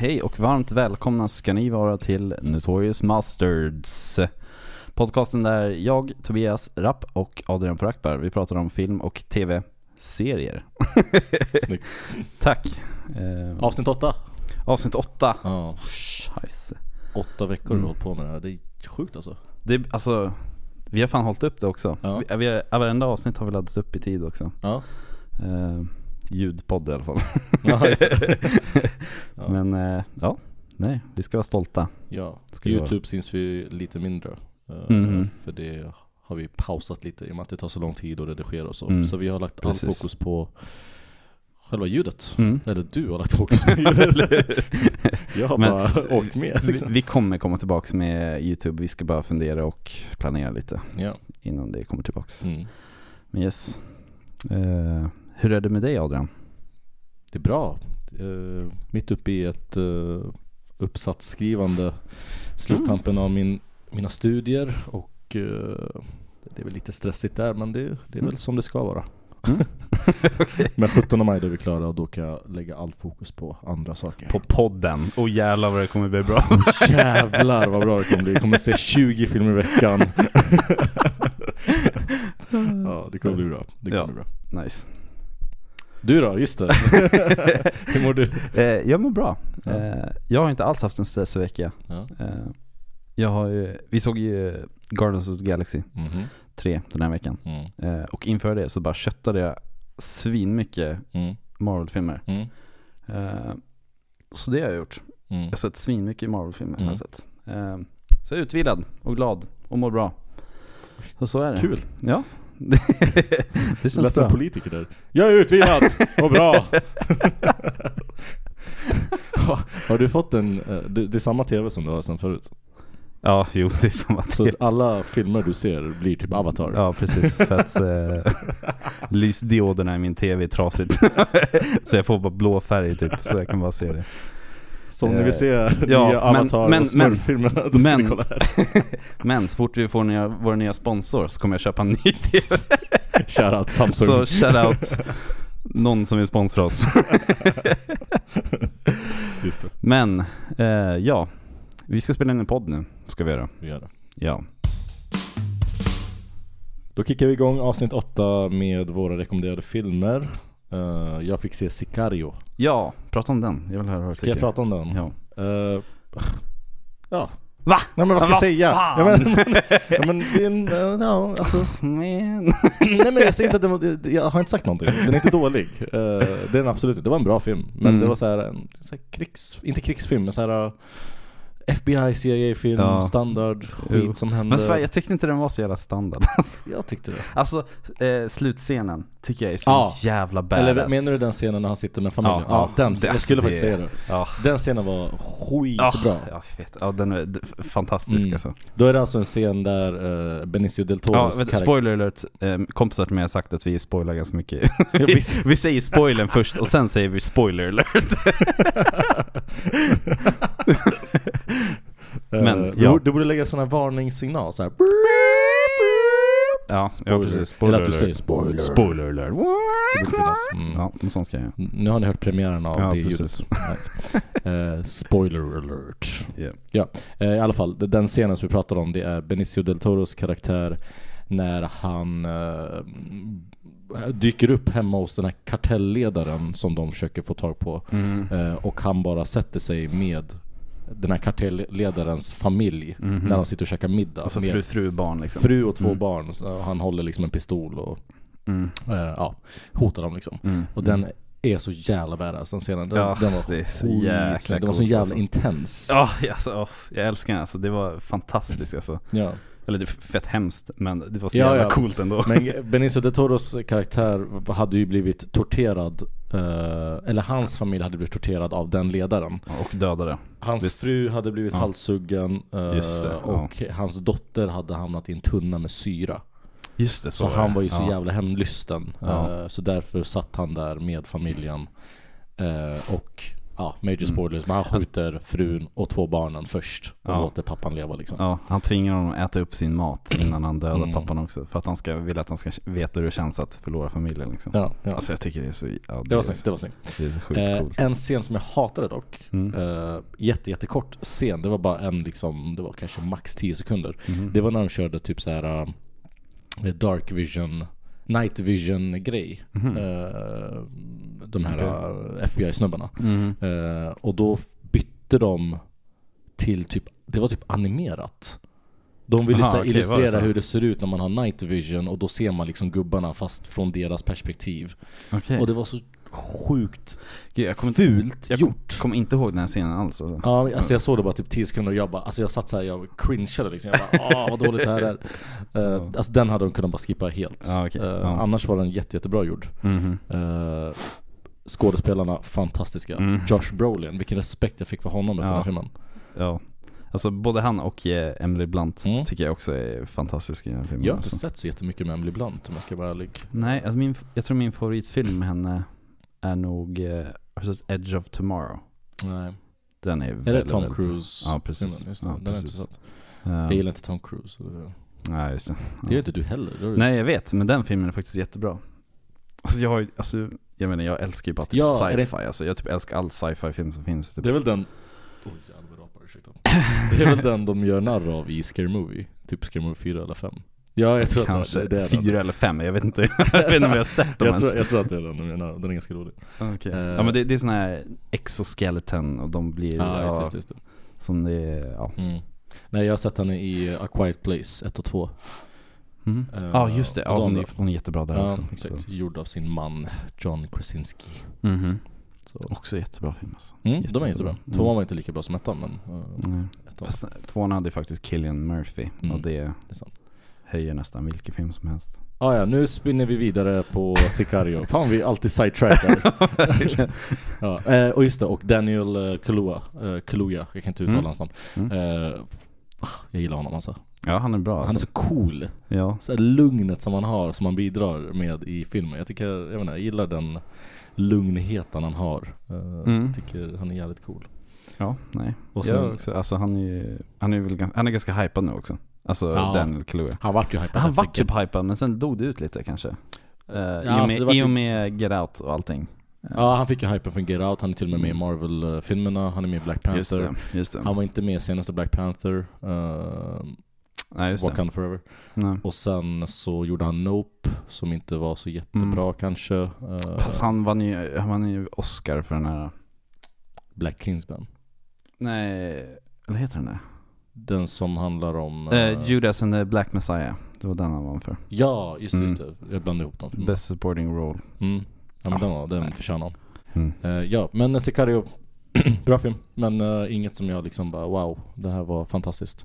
Hej och varmt välkomna ska ni vara till Notorious Mustards. Podcasten där jag, Tobias Rapp och Adrian Porakbar, vi pratar om film och tv-serier. Snyggt. Tack. Eh, Avsnitt åtta. avsnitt åtta. Ja. Scheisse. Åtta veckor har Mm. vi hållit på med det här. Det är sjukt alltså. Det, alltså, vi har fan hållit upp det också. Ja. Vi, vi, har- varenda avsnitt har vi laddat upp i tid också. Ja. Eh, ljudpodd i alla fall. Ja. Ja. Men eh, ja, nej, vi ska vara stolta. ja. Ska Youtube syns vi lite mindre. Mhm. För det har vi pausat lite i och med att det tar så lång tid att redigera och så. Mm. Så vi har lagt all Precis. fokus på själva ljudet. Mm. Eller du har lagt fokus på ljudet. Jag har Men- bara åkt med Vi, liksom. vi kommer komma tillbaks med Youtube, vi ska bara fundera och planera lite Ja. innan det kommer tillbaks. Mm. Men yes. Eh, hur är det med dig Adrian? Det är bra. Eh, mitt uppe i ett uh, uppsatsskrivande sluttampen av min, mina studier och eh, det är väl lite stressigt där men det, det är väl Mm. som det ska vara. Mm. Men 17 maj då är vi klara och då kan jag lägga all fokus på andra saker. På podden. Och jävlar vad det kommer bli bra. Jävlar vad bra det kommer bli. Jag kommer se 20 filmer i veckan. ja det kommer bli bra. Det kommer Ja. bli bra. nice. Du då? Just det. Hur mår du? Eh, jag mår bra. Ja. Eh, jag har inte alls haft en stressig vecka. Ja. Eh, jag har ju, vi såg ju Guardians of the Galaxy Mhm. 3 den här veckan. Mm. Och inför det så bara köttade jag svin mycket Mm. Marvel-filmer. Mm. Så det har jag gjort. Mm. Jag har sett svin mycket Marvel-filmer. Mm. jag sett. Så jag är utvilad och glad och mår bra. Så så är det. Kul. Ja. Det känns lät som bra. politiker där. Jag är utvilad och bra. Ha- har du fått en, eh, det, det är samma tv som du har sen förut? Ja, jo det är samma Så till. alla filmer du ser blir typ Avatar? Ja precis, för att eh, lysdioderna i min tv är trasigt. så jag får bara blå färg typ, så jag kan bara se det. Så om ni vill se ja, nya men- Avatar men- och Smurf-filmerna, då ska men- ni kolla här. Men så fort vi får nya, vår nya sponsor så kommer jag köpa en ny tv. Shoutout Samsung. Så shoutout någon som vill sponsra oss. Just det, Men, eh, ja. Vi ska spela in en podd nu, ska vi göra. vi gör det. Ja. Då kickar vi igång avsnitt 8 med våra rekommenderade filmer. Eh, jag fick se Sicario. Ja, prata om den. Jag vill höra vad Ska jag prata om den? Ja. Eh, ja. Va? Nej men vad ska jag säga? fan? Ja, men, ja, men det är en, eh, ja alltså Men. Nej men jag säger inte att det- jag har inte sagt någonting, den är inte dålig uh, Det är den absolut det var en bra film Men Mm. det var så här, en så här krigs, inte krigsfilm men så här uh, FBI, CIA-film, Ja. standard, skit Jo. som hände Men Sverige, jag tyckte inte den var så jävla standard. Jag tyckte det Alltså, eh, slutscenen tycker jag är så Ja. jävla badass. Eller menar du den scenen när han sitter med familjen? Ja, den, det- jag skulle det- faktiskt säga det Ja. Den scenen var skitbra Ja, ja, vet. ja den är fantastisk Mm. alltså. Då är det alltså en scen där uh, Benicio del Ja, Toros vet, karaktär spoiler alert, eh, kompisar till mig har sagt att vi spoilar ganska mycket. Ja, vi, vi säger spoilern först och sen säger vi spoiler alert. Men, Eh, ja. Du borde lägga sån här varningssignal så här. Ja, ja Spoiler. precis. Spoiler Eller att du säger spoiler. Spoiler alert. Det borde finnas. Mm. Ja, något sånt ska jag. Nu har ni hört premiären av Ja, det ljudet. Nice. Eh, spoiler alert. Yeah. Ja, eh, i alla fall. Den scenen som vi pratar om det är Benicio del Toros karaktär när han eh, dyker upp hemma hos den här kartellledaren som de försöker få tag på. Mm. Och han bara sätter sig med den här kartellledarens familj Mhm. när de sitter och käkar middag. Alltså fru, fru, barn liksom. fru och två Mm. barn. Så han håller liksom en pistol och Mm. eh, ja, hotar dem liksom. Mm. Och den är så jävla badass den scenen. Den, Ja, den var det så jäkla Den var så jävla alltså. intens. Ja, alltså, åh, jag älskar den alltså. Det var fantastiskt alltså. Ja. Eller det är fett hemskt, men det var så Ja, jävla ja. coolt ändå. Men Benicio del Toros karaktär hade ju blivit torterad Eller hans familj hade blivit torterad av den ledaren Och dödade. Hans Visst. fru hade blivit Ja. halshuggen eh, det, ja. Och hans dotter hade hamnat i en tunna med syra Just det, Så, så, han var ju så ja. jävla hämndlysten Ja. eh, Så därför satt han där med familjen eh, Och ja, major Mm. spoilers, men han skjuter frun och två barnen först och Ja. låter pappan leva liksom. Ja, han tvingar honom att äta upp sin mat innan han dödar Mm. pappan också. För att han ska, vill att han ska veta hur det känns att förlora familjen liksom. Ja, ja. Alltså jag tycker det är så, ja, det var är snyggt, det var snyggt. det är så sjukt Eh, coolt. en scen som jag hatade dock, Mm. eh, jätte, jättekort scen, det var bara en liksom, det var kanske max 10 sekunder. Mhm. Det var när de körde typ så här eh, dark vision, night vision grej. Mhm. Eh, de här eh, FBI-snubbarna. Mhm. Eh, och då bytte de till typ, det var typ animerat. De ville Aha, det illustrera så? hur det ser ut när man har night vision och då ser man liksom gubbarna fast från deras perspektiv. Okej. Och det var så sjukt Gud, jag kommer inte, fult jag kom, gjort. kommer inte ihåg den här scenen alls alltså. Ja, alltså jag såg det bara typ 10 sekunder och jag bara, alltså jag satt såhär, jag cringeade liksom. Jag bara, åh vad dåligt det här är. Ja. Alltså den hade de kunnat bara skippa helt. Ja, okej. Eh, Ja. Annars var den jätte, jättebra gjord. Mhm. Uh, skådespelarna, fantastiska. Mm. Josh Brolin, vilken respekt jag fick för honom efter Ja. den här filmen. Ja. Alltså både han och Emily Blunt Mm. tycker jag också är fantastiska i den här filmen. Jag har inte alltså. sett så jättemycket med Emily Blunt om jag ska vara ärlig. Nej, alltså min, jag tror min favoritfilm med henne är nog sett Edge of Tomorrow. Nej. Den är Är det väldigt, Tom väldigt Cruise? Ja, precis. Just det. Ja, den jag precis. sett. bra. Jag Eh, gillar inte Tom Cruise. det- Nej, just det. Det gör inte du heller. Det du- Nej, jag vet, men den filmen är faktiskt jättebra. Alltså jag har alltså, jag menar jag älskar ju bara typ Ja, är det- sci-fi. Alltså jag typ älskar all sci-fi film som finns. Typ. Det är väl den... Oj jävlar vad rapar, ursäkta. Det är väl den de gör narr av i Scary Movie. Typ Scary Movie 4 eller 5. Ja jag tror Kanske att det, det är den. fyra eller fem, jag vet inte. jag vet inte om jag har sett dem jag, ens. tror, jag tror att det är den narr av. Den är ganska rolig. Okej. Eh. Ja men det, det är sån här exoskeleton och de blir, Ja, just, ja, just, just det. som det är, ja. Mm. Nej jag har sett henne i A Quiet Place 1 och 2. Mm. Eh, Ja just det, ja, hon, är, hon är jättebra där också. exakt. Gjord av sin man John Krasinski. Mhm. Så. Också jättebra film alltså. Mm, de är jättebra. Mm. Tvåan var inte lika bra som ettan men uh, ettan, Fast tvåan hade faktiskt Killian Murphy Mm. och det det är sant. Höjer nästan vilken film som helst. Ah, ja, nu spinner vi vidare på Sicario. Fan vi alltid sidetrackar. ja, eh, och just det, och Daniel Kaluuya, uh, Kaluuya, jag kan inte uttala Mm. hans namn. Mm. Eh, ah, jag gillar honom alltså. Ja han är bra Han är alltså. så cool. Ja. Så lugnet som han har, som han bidrar med i filmen. Jag tycker, jag inte, jag gillar den lugnheten han har. Eh, Mm. Jag tycker han är jävligt cool. Ja, nej. Och Sen, jag också, alltså han är han är väl han är ganska hypad nu också. Alltså Ja. Daniel Kaluuya. han vart ju hypad. Han rätt var mycket. typ hypad men sen dog det ut lite kanske. Eh, Ja, I, alltså och det med, var I och med Get Out och allting. Ja han fick ju hypen från Get Out, han är till och med med i Marvel-filmerna, han är med i Black Just Panther. det, just det. Han var inte med i senaste Black Panther, uh, Nej just det. Wakanda Forever. Nej. Och sen så gjorde han Nope, som inte var så jättebra Mm. kanske. Uh, Fast han vann ju, han vann ju Oscar för den här, Black Kingsman. nej, eller heter den det? Den som handlar om... Eh, eh, Judas and the Black Messiah. Det var den han vann för. Ja, just, Mm. just det. Jag blandade ihop dem. Best supporting role. Mm. Ja men Ah, den, var- den förtjänar han. Mm. Eh, ja, men Sicario, bra film. Men eh, inget som jag liksom bara wow, det här var fantastiskt.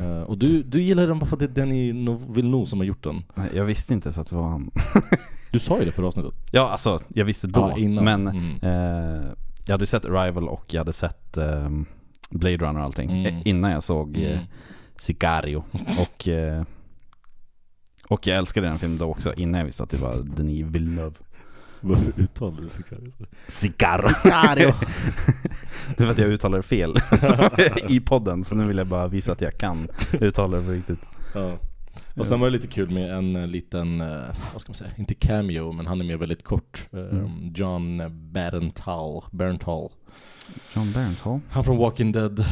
Eh, och du, du gillar den bara för att det är Danny No- Villeneuve som har gjort den. Nej, Jag visste inte så att det var han. Du sa ju det förra avsnittet. Ja alltså, jag visste då. Ja, innan. Men Mm. jag hade sett Arrival och jag hade sett ehm, Blade Runner och allting. Mm. eh, Innan jag såg eh, Mm. Sicario. Och, eh, och jag älskade den filmen då också innan jag visste att det var Denis Villeneuve. Varför uttalar du Sicario? så? Sicario. Sicario! det är för att jag uttalar det fel i podden. Så nu vill jag bara visa att jag kan uttala det på riktigt. ja. Och sen var det lite kul med en liten, vad ska man säga, inte cameo men han är med väldigt kort. Mm. John Barenthal, Barenthal. John Barenthal. Han från Walking Dead,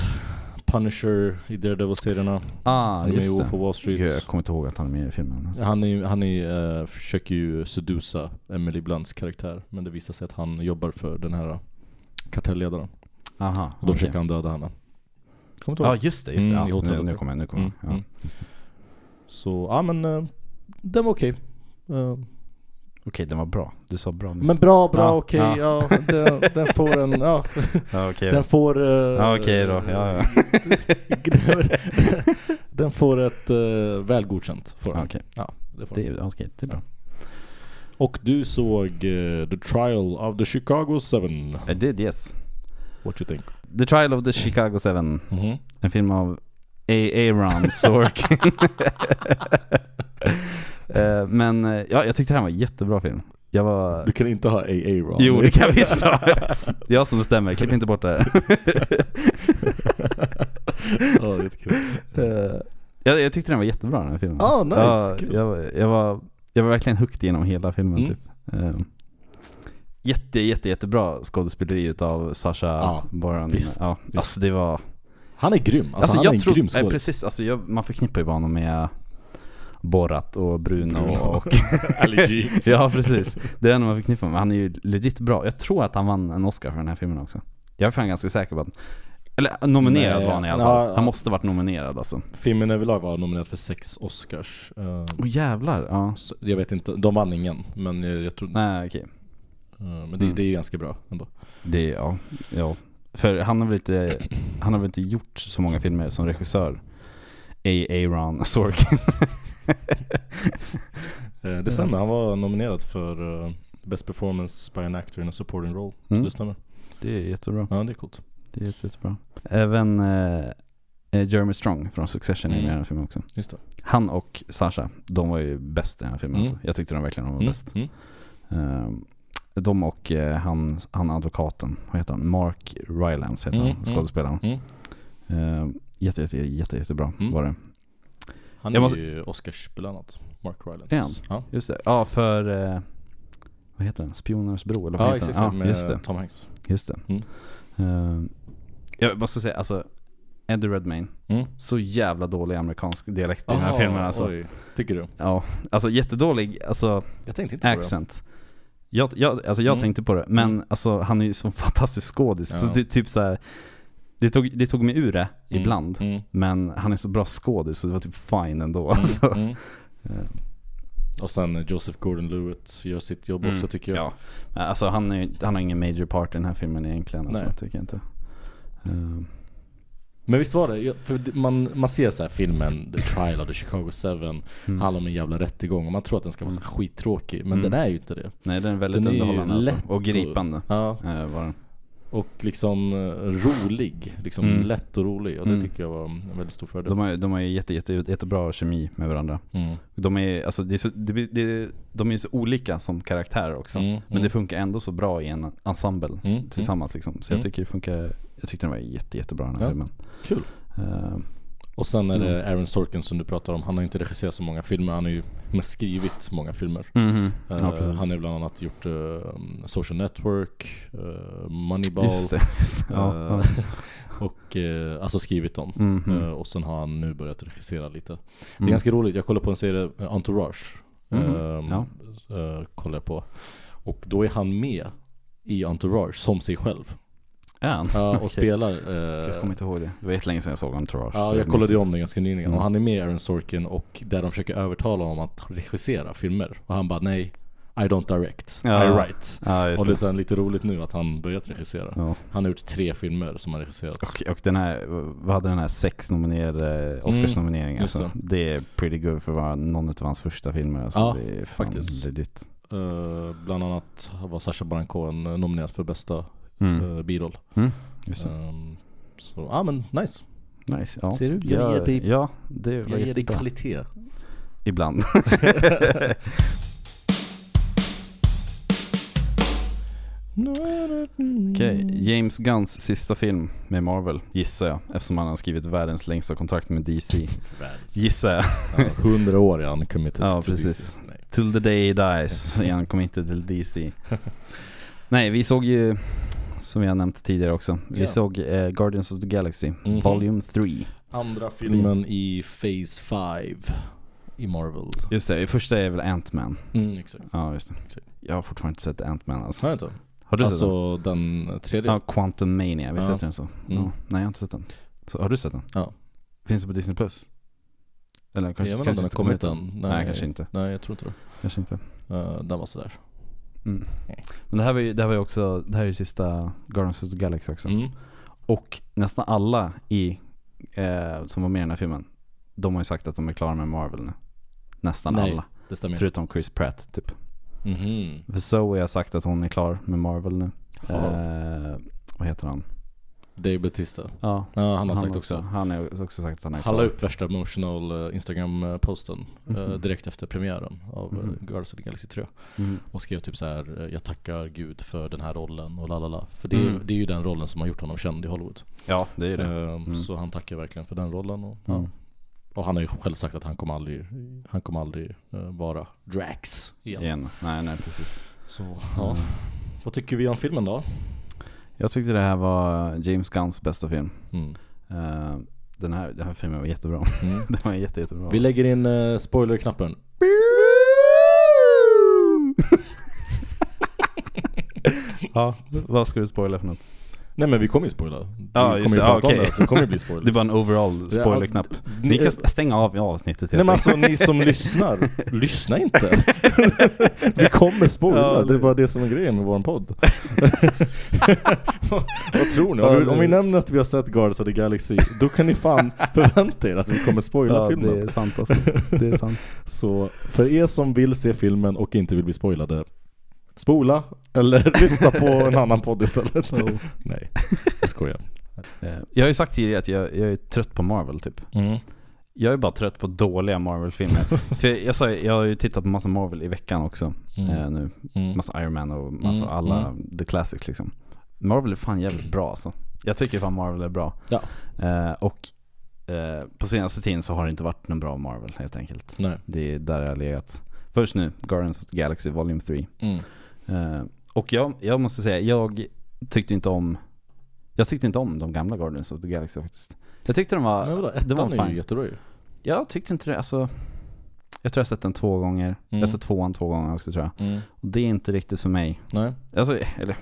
Punisher i Daredevil-serierna. Ah, Han är med just Wolf det. of Wall Street. Gud, jag kommer inte ihåg att han är med i filmen. Alltså. Han, är, han är, eh, försöker ju sedusa Emily Blunts karaktär Men det visar sig att han jobbar för den här kartellledaren Aha, Och då okej. försöker han döda henne Ja ihåg? just det, just det. Mm, ja, nu, nu kommer jag, nu kommer jag. Mm, mm. Ja, just det. Så, ja men eh, Den var okej Eh, Okej, den var bra. Du sa bra nyss. Men bra, bra, Ja, okej, ja. ja, den, den får en, ja Ja, okej Den får eh, Ja, okej då. Ja, ja. Den får ett uh, väl godkänt får Ja, den. Okej, Ja, det får det, den. det är bra. Och du såg eh, The Trial of the Chicago 7 I did yes. What you think? The Trial of the Chicago 7. Mhm. En film av A. Aaron Sorkin. Eh, Men eh, ja, jag tyckte det här var en jättebra film. jag var... Du kan inte ha AA Ron. Jo, det kan jag visst ha. Det är jag som bestämmer, klipp inte bort det här. ja, det är kul. Eh, jag, jag tyckte den var jättebra den här filmen. Ah, nice. Ja, jag, var- jag, var, jag var verkligen hooked genom hela filmen Mm. typ. Jätte, jätte, jättebra skådespeleri utav Sasha Ja, Baron. visst, Ja, visst. alltså det var... Han är grym. Alltså, Alltså, han jag är en tror, grym skådis. precis, alltså jag, man förknippar ju bara honom med Borat och Bruno, Bruno. och... Ali ja precis, det är det enda man förknippar med. Han är ju legit bra. Jag tror att han vann en Oscar för den här filmen också. Jag är fan ganska säker på att eller nominerad Nej, var han i alla fall. ja. Han måste varit nominerad alltså. Filmen överlag var nominerad för sex Oscars. Eh, Åh jävlar, ja. så jag vet inte, de vann ingen. Men jag, jag tror, Nej okej. eh, men det, Mm. det är ju ganska bra ändå. Det, ja, ja. För han har väl inte, han har väl inte gjort så många filmer som regissör. A. Aaron Sorkin. Eh, det stämmer, han var nominerad för eh, Best Performance by an Actor in a Supporting Role. Mm. Så det stämmer. Det är jättebra. Ja, det är coolt. Det är jätte, jättebra. Även eh, Jeremy Strong från Succession är med i Mm. den här filmen också. Just det. Han och Sasha, de var ju bäst i den här filmen Mm. alltså. Jag tyckte de verkligen de var Mm. bäst. Mm. Ehm, de och eh, han, han advokaten, vad heter han? Mark Rylance heter Mm, han, skådespelaren. Mm. Ehm, jätte, jätte, jätte, jättebra Mm. var det. Han är måste- ju Oscarsbelönad, Mark Rylance. Är han? Ja, Just det. Ja, för, eh, vad heter den? Spionernas bro eller vad ja heter exakt. den? Ja, med just det. Tom Hanks. Just det. Mm. Ehm, jag måste säga, alltså Eddie Redmayne, Mm. så jävla dålig amerikansk dialekt i den här filmen alltså. Oj. Tycker du? Ja, alltså jättedålig, alltså Jag tänkte inte på accent. Jag, jag, alltså jag Mm. tänkte på det, men Mm. alltså han är ju så fantastisk skådis. Ja. Så ty, typ så här, det tog, det tog mig ur det. Mm. ibland. Mm. Men han är så bra skådis så det var typ fine ändå alltså. Mm. Mm. Eh, Och sen Joseph Gordon-Lewitt gör sitt jobb Mm. också tycker jag. Ja. Alltså han, är, han har ingen major part i den här filmen egentligen alltså, Nej. tycker jag inte. Eh, Men visst var det, för man, man ser så här filmen The Trial of the Chicago 7 mm. handlar om en jävla rättegång och man tror att den ska vara så här skittråkig men Mm. den är ju inte det. Nej den är väldigt Den är underhållande alltså. lätt Och gripande. Ja, eh, var den. Och liksom eh, rolig. Liksom Mm. lätt och rolig och det Mm. tycker jag var en väldigt stor fördel. De har, de har ju jätte, jätte, jättebra kemi med varandra. Mm. De är, alltså, det är så, det, blir- det, de är så olika som karaktärer också. Mm, Men mm. det funkar ändå så bra i en ensemble Mm, tillsammans liksom. Så Mm. jag tycker det funkar, jag tyckte den var jätte, jättebra den här Ja. filmen. Kul. Eh, Och sen är det Mm. Aaron Sorkin som du pratar om. Han har ju inte regisserat så många filmer, han har ju mest skrivit många filmer. mhm. Eh, Ja, han har bland annat gjort eh, Social Network, uh, Moneyball Just det, just det. Ja, ja. och alltså skrivit dem. Mhm. Eh, och sen har han nu börjat regissera lite. Det är Mm. ganska roligt, jag kollar på en serie, Entourage. Eh, kollar jag på. Och då är han med i Entourage som sig själv. Är han? Ja, och spelar. eh, Jag kommer inte ihåg det. Det var jättelänge sedan jag såg Entourage. Ja, jag kollade ju om det ganska nyligen Mm. och han är med i Aaron Sorkin och där de försöker övertala honom att regissera filmer. Och han bara nej, I don't direct, Ja. I write. Ja, Och det är här lite roligt nu att han börjat regissera. Ja. Han har gjort tre filmer som han regisserat. Och, och den här, vad hade den här sex nominerade Mm, just alltså. Det är pretty good för att vara någon av hans första filmer alltså. Ja, det är faktiskt. legit. Eh, bland annat var Sacha Baron Cohen nominerad för bästa Mm. uh, biroll. Mm. Ehm, så ja men nice. Nice. Ja. Ser du? Jag ja, ger dig- ja, det Jag ger dig kvalitet. Ibland. Okej, James Gunns sista film med Marvel, gissar jag. Eftersom han har skrivit världens längsta kontrakt med DC. Gissar jag. Ja, 100 år är han committed Ja, to precis. DC. Nej. Till the day he dies är han committed till DC. Nej, vi såg ju, som har nämnt tidigare också, vi Ja. såg eh, Guardians of the Galaxy, Mhm. Volume 3. Andra filmen i Phase 5 i Marvel. Just det, första är väl Ant-Man. Mm, exakt. Ja, just det. Exakt. Jag har fortfarande inte sett Ant-Man alltså. Har jag inte? Har du sett den? Alltså den tredje? Ja, Quantum Mania, visst Ja. heter den så? Mm. Ja. Nej, jag har inte sett den. Så, har du sett den? Ja. Finns det på Disney Plus? Eller kanske, jag vet inte om den har inte kommit än. Nej, kanske inte. Nej, jag tror inte det. Kanske inte. Eh, den var sådär. Mm. Men det här var ju, det här var ju också, det här är ju sista Guardians of the Galaxy också. Mm. Och nästan alla i, eh, som var med i den här filmen, de har ju sagt att de är klara med Marvel nu. Nästan Nej, alla. Det stämmer. Förutom Chris Pratt typ. Mhm. För Zoe har sagt att hon är klar med Marvel nu. Eh, vad heter han? Dave Bautista. Ja, Ja, han har sagt också. Han har också sagt att han är Han la klar. upp värsta emotional eh, Instagram-posten eh, Mhm. direkt efter premiären av mm. Guardians of the Galaxy 3 Mm. Och skrev typ så här: eh, jag tackar gud för den här rollen och lalala För det, Mm. det är ju den rollen som har gjort honom känd i Hollywood Ja, det är det. Mm. Så han tackar verkligen för den rollen och, ja. Mm. och han har ju själv sagt att han kommer aldrig, han kommer aldrig eh, vara Drax igen, Igen. Nej, nej precis. Så ja, vad tycker vi om filmen då? Jag tyckte det här var James Gunns bästa film. Mm. Eh, den, här, den här filmen var jättebra. Mm. den var jätte, jättebra. Vi lägger in uh, spoilerknappen ja, vad ska du spoila för något? Nej men vi kommer ju spoila. Ja, vi kommer ju det. prata Ja, om det, så det kommer ju bli spoilers. Det är bara en overall spoilerknapp. Ni kan stänga av avsnittet Nej helt men enkelt. alltså ni som lyssnar, lyssna inte. vi kommer spoila, Ja, det är bara det som är grejen med våran podd. vad, tror ni? Om vi, om vi nämner att vi har sett Guardians of the Galaxy, då kan ni fan förvänta er att vi kommer spoila Ja, filmen. det är sant alltså. Det är sant. Så för er som vill se filmen och inte vill bli spoilade, spola eller lyssna på en annan podd istället. Oh. Nej, jag skojar. Eh, Jag har ju sagt tidigare att jag, jag är trött på Marvel typ. Mm. Jag är bara trött på dåliga Marvel-filmer. För jag sa jag har ju tittat på massa Marvel i veckan också. Mm. Eh, nu. Mm. Massa Iron Man och massa Mm, alla mm. the classics liksom. Marvel är fan jävligt bra alltså. Jag tycker fan Marvel är bra. Ja. Eh, och eh, på senaste tiden så har det inte varit någon bra Marvel helt enkelt. Nej. Det är där jag har legat. Först nu, Guardians of the Galaxy Volume 3. Mm. Eh, och jag, jag måste säga, jag tyckte inte om Jag tyckte inte om de gamla Guardians of the Galaxy faktiskt. Jag tyckte de var, Men vadå, det var ettan är ju jättebra ju. Jag tyckte inte det, alltså Jag tror jag sett den två gånger. Jag har Mm. sett tvåan två gånger också tror jag. Mm. Och det är inte riktigt för mig. Nej, Alltså, eller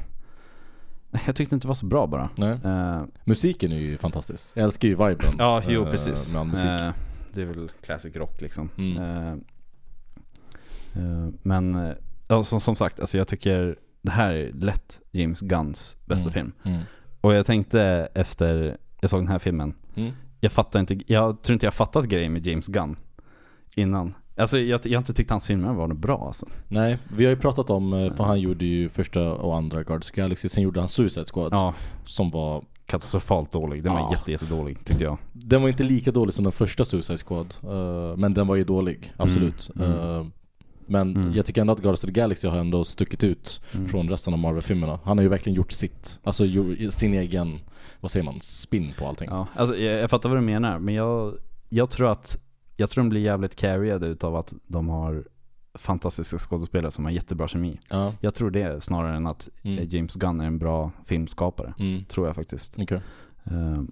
Nej, Jag tyckte inte det var så bra bara. nej. Eh, Musiken är ju fantastisk. Jag älskar ju viben. ja, jo eh, precis. Med all musik. Eh, det är väl classic rock liksom. Mm. Eh, men, ja, som, sagt, alltså jag tycker det här är lätt James Gunns bästa Mm. film. Mm. Och jag tänkte efter jag såg den här filmen, Mm. jag fattar inte, jag tror inte jag fattat grejen med James Gunn innan. Alltså jag, jag har inte tyckt hans filmer var bra alltså. Nej, vi har ju pratat om, eh, för han gjorde ju första och andra the Galaxy, sen gjorde han Suicide Squad Ja, som var, katastrofalt dålig. Den var Ja. jätte, jättedålig tyckte jag. den var inte lika dålig som den första Suicide Squad, eh, men den var ju dålig, absolut. Mm, mm. Eh, men Mm. jag tycker ändå att Guardians of the Galaxy har ändå stuckit ut Mm. från resten av Marvel-filmerna. Han har ju verkligen gjort sitt, alltså sin egen, vad säger man, spin på allting. Ja, alltså jag, jag fattar vad du menar, men jag, jag tror att jag tror de blir jävligt carried utav att de har fantastiska skådespelare som har jättebra kemi. Ja. Jag tror det snarare än att Mm. James Gunn är en bra filmskapare. Mm. Tror jag faktiskt. Okej. Eh,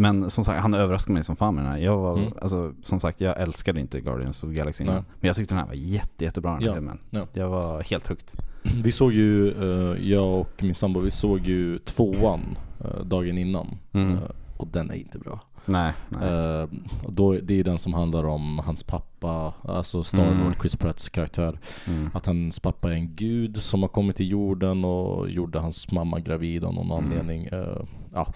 Men som sagt, han överraskade mig som fan med den här. Jag var, Mm. alltså, som sagt, jag älskade inte Guardians of the Galaxy innan. Men jag tyckte den här var jätte, jättebra den här Ja, filmen. ja. Jag var helt hooked. Vi såg ju, eh, jag och min sambo, vi såg ju tvåan eh, dagen innan. Mm. Eh, och den är inte bra. Nej, nej. Då, det är den som handlar om hans pappa, alltså Star-Lord, Mm. Chris Pratts karaktär. Mm. Att hans pappa är en gud som har kommit till jorden och gjorde hans mamma gravid av någon Mm. anledning. Ja.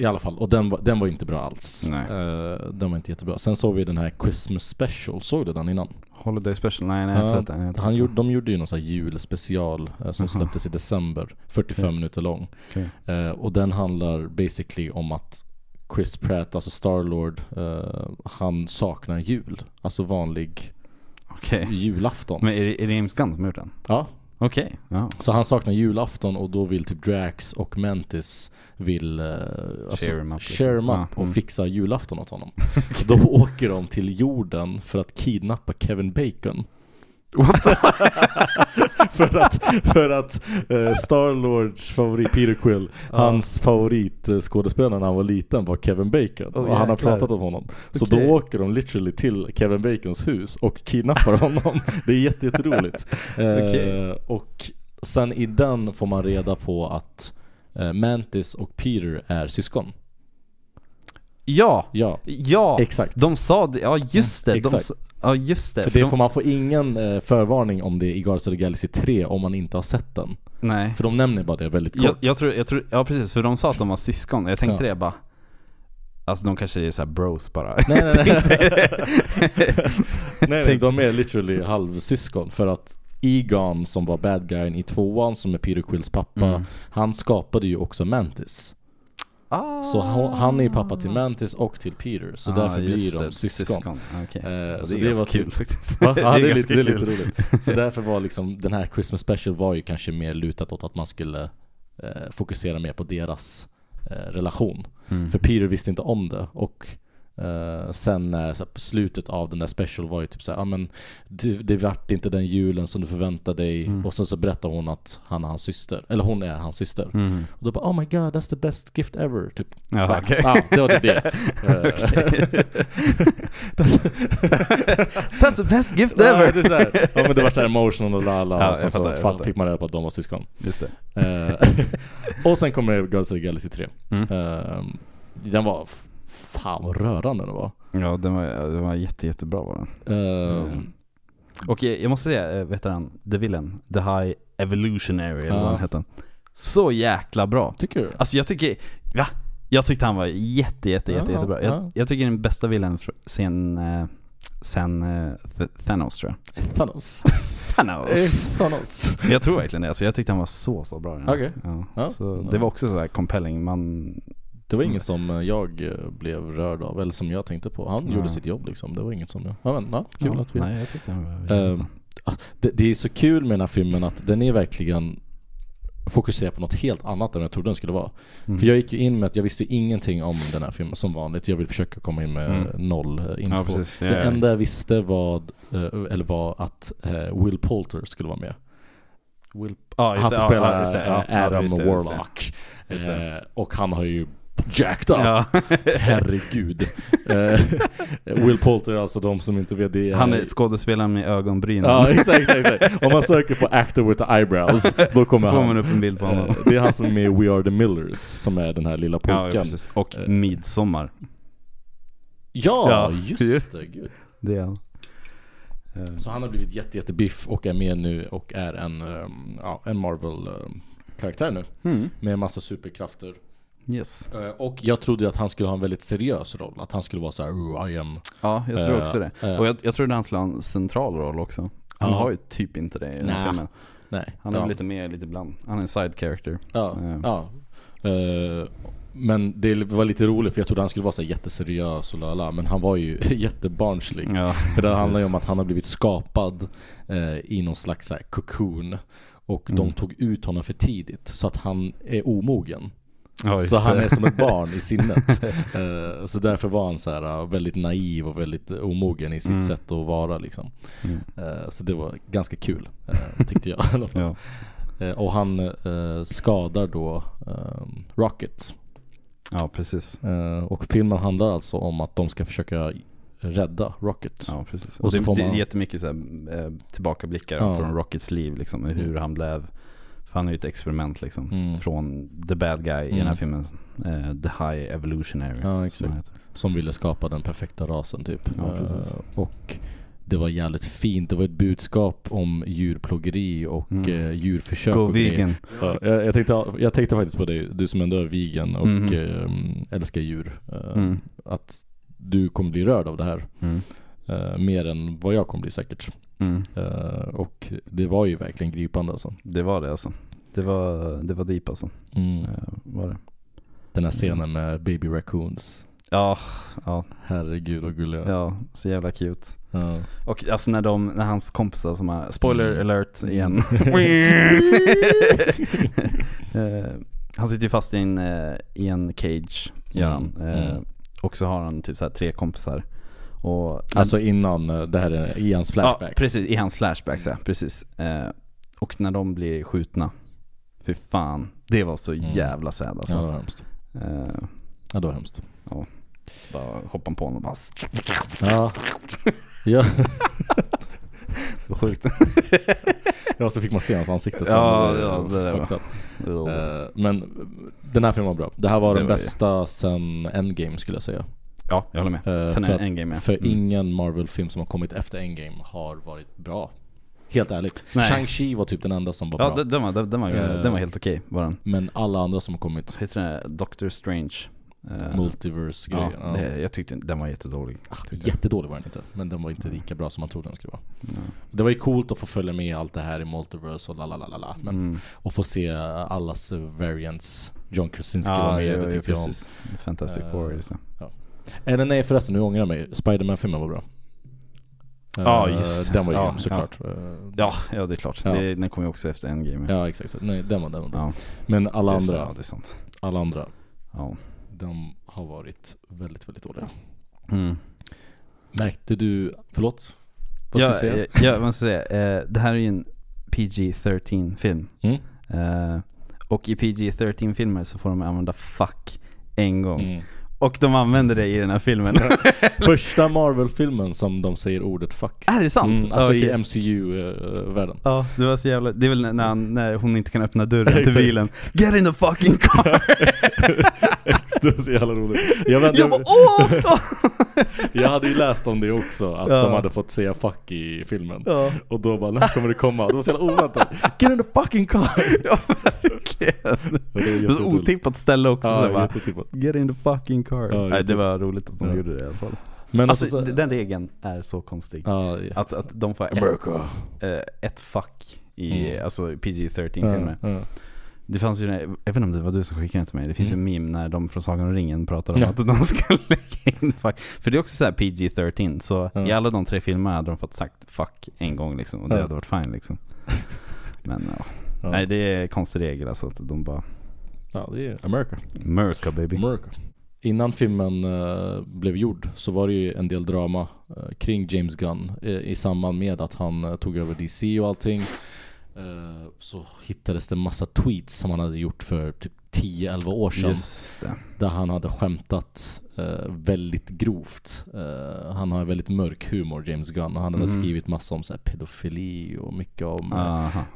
I alla fall, och den var, den var inte bra alls. Nej. Eh, den var inte jättebra. Sen såg vi den här Christmas special, såg du den innan? Holiday special? Nej, nej jag har inte sett den. Inte Han sett gjorde, de gjorde ju någon sån här julspecial eh, som Jaha. släpptes i december, 45 Okej. minuter lång. Okej. Eh, och den handlar basically om att Chris Pratt, alltså Starlord, han saknar jul. Alltså vanlig Okej. julafton. Men är det, är det James Gunn som har gjort den? Ja, Okej, ja. så han saknar julafton och då vill typ Drax och Mantis vill eh, alltså, Share 'em up, liksom. share Ja, up och mm. fixa julafton åt honom. Då åker de till jorden för att kidnappa Kevin Bacon. för att, för att eh, Starlords favorit Peter Quill, Ja. hans favoritskådespelare när han var liten var Kevin Bacon. Åh, och han har pratat om honom. Så då åker de literally till Kevin Bacons hus och kidnappar honom. Det är jätte, jätteroligt. Eh, Okej. Och sen i den får man reda på att eh, Mantis och Peter är syskon. Ja! Ja, Ja! exakt. De sa det, ja just det. De, Exakt. sa- ja just det. För För det de, får man får ingen eh, förvarning om det i Guardians of the Galaxy 3 om man inte har sett den. nej. För de nämner bara det väldigt kort. Jag, jag, tror, jag tror, ja precis, för de sa att de var syskon. Jag tänkte Ja. det bara Alltså de kanske är så här bros bara. Nej nej nej. nej, nej Tänk- de är literally halvsyskon för att Egon som var bad guyen i tvåan som är Peter Quills pappa Mm. Han skapade ju också Mantis Ah. Så han, han är ju pappa till Mantis och till Peter, så Ah, därför blir de det, syskon. Okej. Eh, så det är det var kul typ- faktiskt. Ja, ja det, är lite, det är lite roligt. Så därför var liksom den här Christmas special var ju kanske mer lutat åt att man skulle eh, fokusera mer på deras eh, relation. Mm. För Peter visste inte om det och eh, sen när så här, på slutet av den där special var ju typ såhär, ja men det, det vart inte den julen som du förväntade dig Mm. och sen så berättar hon att han är hans syster, eller hon är hans syster. Mm. Och då bara oh my god that's the best gift ever typ. Ja, okej. Ja, det var typ det. Eh, That's the best gift ever! det är så här, ja men det var såhär emotional och la la Ja, och sen så fattar, fick man reda på att de var syskon. Just det. Eh, och sen kommer Guardians of the Galaxy 3. Mm. Eh, den var, fan vad rörande den var. Ja, den var, den var jätte, jättebra var den. Eh, Mm. Och jag, jag måste säga, äh, vet du han, The Villain, The High Evolutionary eller vad han hette. Så jäkla bra. Tycker du? Alltså jag tycker, va? Jag tyckte han var jätte, jätte, jätte, Ja, jättebra. ja. Jag, jag tycker den bästa villen fr- sen, eh, sen eh, Th- Thanos tror jag. Thanos. Thanos! Thanos. Jag tror verkligen det, alltså jag tyckte han var så, så bra. Okej. Ja. Ja. Så det var också så här compelling, man... Det var inget som eh, jag eh, blev rörd av, eller som jag tänkte på. Han Ja. gjorde sitt jobb liksom. Det var inget som jag... Ja men, ja, kul ja, att vi... Nej, jag tyckte han var jättebra. Det, det är så kul med den här filmen att den är verkligen fokuserad på något helt annat än jag trodde den skulle vara. Mm. För jag gick ju in med att jag visste ingenting om den här filmen som vanligt. Jag vill försöka komma in med Mm. noll eh, info. Ja, Det ja. enda jag visste var, eller var att Will Poulter skulle vara med. Will... Ja, han som spelar Adam. Warlock. Och han har ju jacked up. Ja. Herregud. Eh, Will Poulter, alltså de som inte vet det Han är skådespelaren med ögonbrynen. Ja exakt, exakt, exakt. Om man söker på actor with the eyebrows, då kommer Så får han. man upp en bild på honom. Eh, Det är han som är med i We Are The Millers, som är den här lilla Ja, pojken. precis. Och Eh. Midsommar. Ja, Ja, just det. Gud. Det är han. Så han har blivit jätte, jättebiff och är med nu och är en, ehm, ja, en Marvel-karaktär nu. Mm. Med massa superkrafter. Yes. Eh, Och jag trodde att han skulle ha en väldigt seriös roll. Att han skulle vara så här, "Oh, I am... Ja, jag tror Eh, också det. eh. Och jag, jag trodde han skulle ha en central roll också. Han Ja. har ju typ inte det i den filmen. Nej. Han är ja. lite mer, lite bland. Han är en side character. Ja, Eh. ja. Eh, men det var lite roligt för jag trodde han skulle vara så jätteseriös och lala, men han var ju jättebarnslig. Ja, För det handlar ju om att han har blivit skapad eh, i någon slags cocoon. Och de Mm. tog ut honom för tidigt så att han är omogen. Ja, så han det. är som ett barn i sinnet. Eh, så därför var han så här eh, väldigt naiv och väldigt omogen i sitt Mm. sätt att vara liksom. Mm. Eh, så det var ganska kul, tyckte jag i alla fall. Ja. Och han skadar då eh, Rocket. ja, precis. Och filmen handlar alltså om att de ska försöka rädda Rocket. Ja, precis. Och Och så det, får det man- är jättemycket så här, tillbakablickar Ja. från Rockets liv liksom, hur Mm. han blev för han är ju ett experiment liksom, Mm. från the bad guy i den här Mm. filmen. Eh, the high evolutionary. Ja, som exakt. heter. Som ville skapa den perfekta rasen typ. Ja. Eh, och det var jävligt fint. Det var ett budskap om djurplågeri och Mm. eh, djurförsök Go och vegan. Ja, jag, jag, tänkte, jag tänkte faktiskt på dig, du som ändå är vegan och Mhm. eh, älskar djur. eh, Mm. Att du kommer bli rörd av det här. Mm. eh, mer än vad jag kommer bli säkert. Mm. Eh, och det var ju verkligen gripande alltså. Det var det alltså. Det var, det var deep alltså. Mm. Eh, var det. Den här scenen med baby raccoons. Ja, ja, Herregud vad gulliga. ja, så jävla cute. Ja. Och alltså när de, när hans kompisar som är, spoiler Mm. alert igen. Eh, han sitter ju fast i en, i en cage, gör han. Mm, mm. Och så har han typ så här tre kompisar. Och, Alltså innan, eh, det här är i hans flashbacks. Ja, precis. I hans flashbacks ja, precis. Eh, och när de blir skjutna, fy fan. Det var så Mm. jävla sad alltså. Ja det var hemskt. Eh, Ja det var hemskt. så bara hoppade på honom och bara Ja. ja. Det var sjukt. ja så fick man se hans ansikte sen. Ja, Det var ja, det fucked up. Ugh. Eh, Men den här filmen var bra. Det här var Det den var ju- bästa sen Endgame skulle jag säga. Ja, jag håller med. Eh, Sen för är att- Endgame ja. För Mm. ingen Marvel-film som har kommit efter Endgame har varit bra. Helt ärligt. Shang-Chi var typ den enda som var Ja, bra. den, den, var, den, var, Eh. den var helt okej var den. Men alla andra som har kommit, Heter den Doctor Strange? Eh, multiverse-grejer. Ja, det, jag tyckte den var jättedålig. Ah. Jättedålig var den inte, men den var inte lika bra som man trodde den skulle vara. Ja. Det var ju coolt att få följa med allt det här i multiverse och la la la la la. Men Mm. och få se allas variants John Krasinski var med, det tyckte jag om. Fantastic Four, just det. Eller nej förresten, nu ångrar jag mig. Spiderman-filmen var bra. Ja, Eh, just Den var ja, grym såklart. Eh, Ja, ja det är klart. Ja. Det, den kom ju också efter Endgame. Ja exakt, så- nej den var den var bra. ja. Men alla just det, andra, Ja, det är sant. alla andra, Ja. de har varit väldigt, väldigt dåliga. Mm. Märkte du, förlåt? Vad ska ja, du säga? eh, Ja, jag måste säga. Eh, det här är ju en PG-13 film. Mm? Eh, och i PG-13 filmer så får de använda fuck en gång. Mm. Och de använder det i den här filmen. Första Marvel-filmen som de säger ordet fuck. är det sant? Mm, alltså okej. i MCU-världen. Ja, det var så jävla, det är väl när, han, när hon inte kan öppna dörren till bilen. Get in the fucking car! det var så jävla roligt. Jag, vet, jag bara åh! jag hade ju läst om det också, att Ja. de hade fått säga fuck i filmen. ja, Och då bara, när kommer det komma? Det var så jävla oväntat. Get in the fucking car! ja, verkligen. Det var Det var så otippat ställe också. så Ja, bara, jättetippat. Get in the fucking car. Ja, Nej, det var roligt att de Ja. gjorde det i alla fall. Men Alltså, alltså, den regeln är så konstig. Ja, ja. Att, att de får ett, eh, ett fuck i Mm. alltså PG-13-filmer. Ja, ja. Det fanns ju, jag vet inte om det var du som skickade den till mig, det finns Mm. ju en meme när de från Sagan om ringen pratar om Ja. att de ska lägga in fuck. För det är också så här PG-13, så Ja. i alla de tre filmerna hade de fått sagt fuck en gång liksom, och det Ja. hade varit fine liksom. Men ja. Ja. nej det är konstig regel alltså, att de bara ja, det är America. America baby. America. Innan filmen eh, blev gjord så var det ju en del drama eh, kring James Gunn eh, i samband med att han tog över DC och allting. Så hittades det massa tweets som han hade gjort för typ 10-11 år sedan. Där han hade skämtat väldigt grovt. Han har väldigt mörk humor, James Gunn. Och han hade Mhm. skrivit massa om så pedofili och mycket om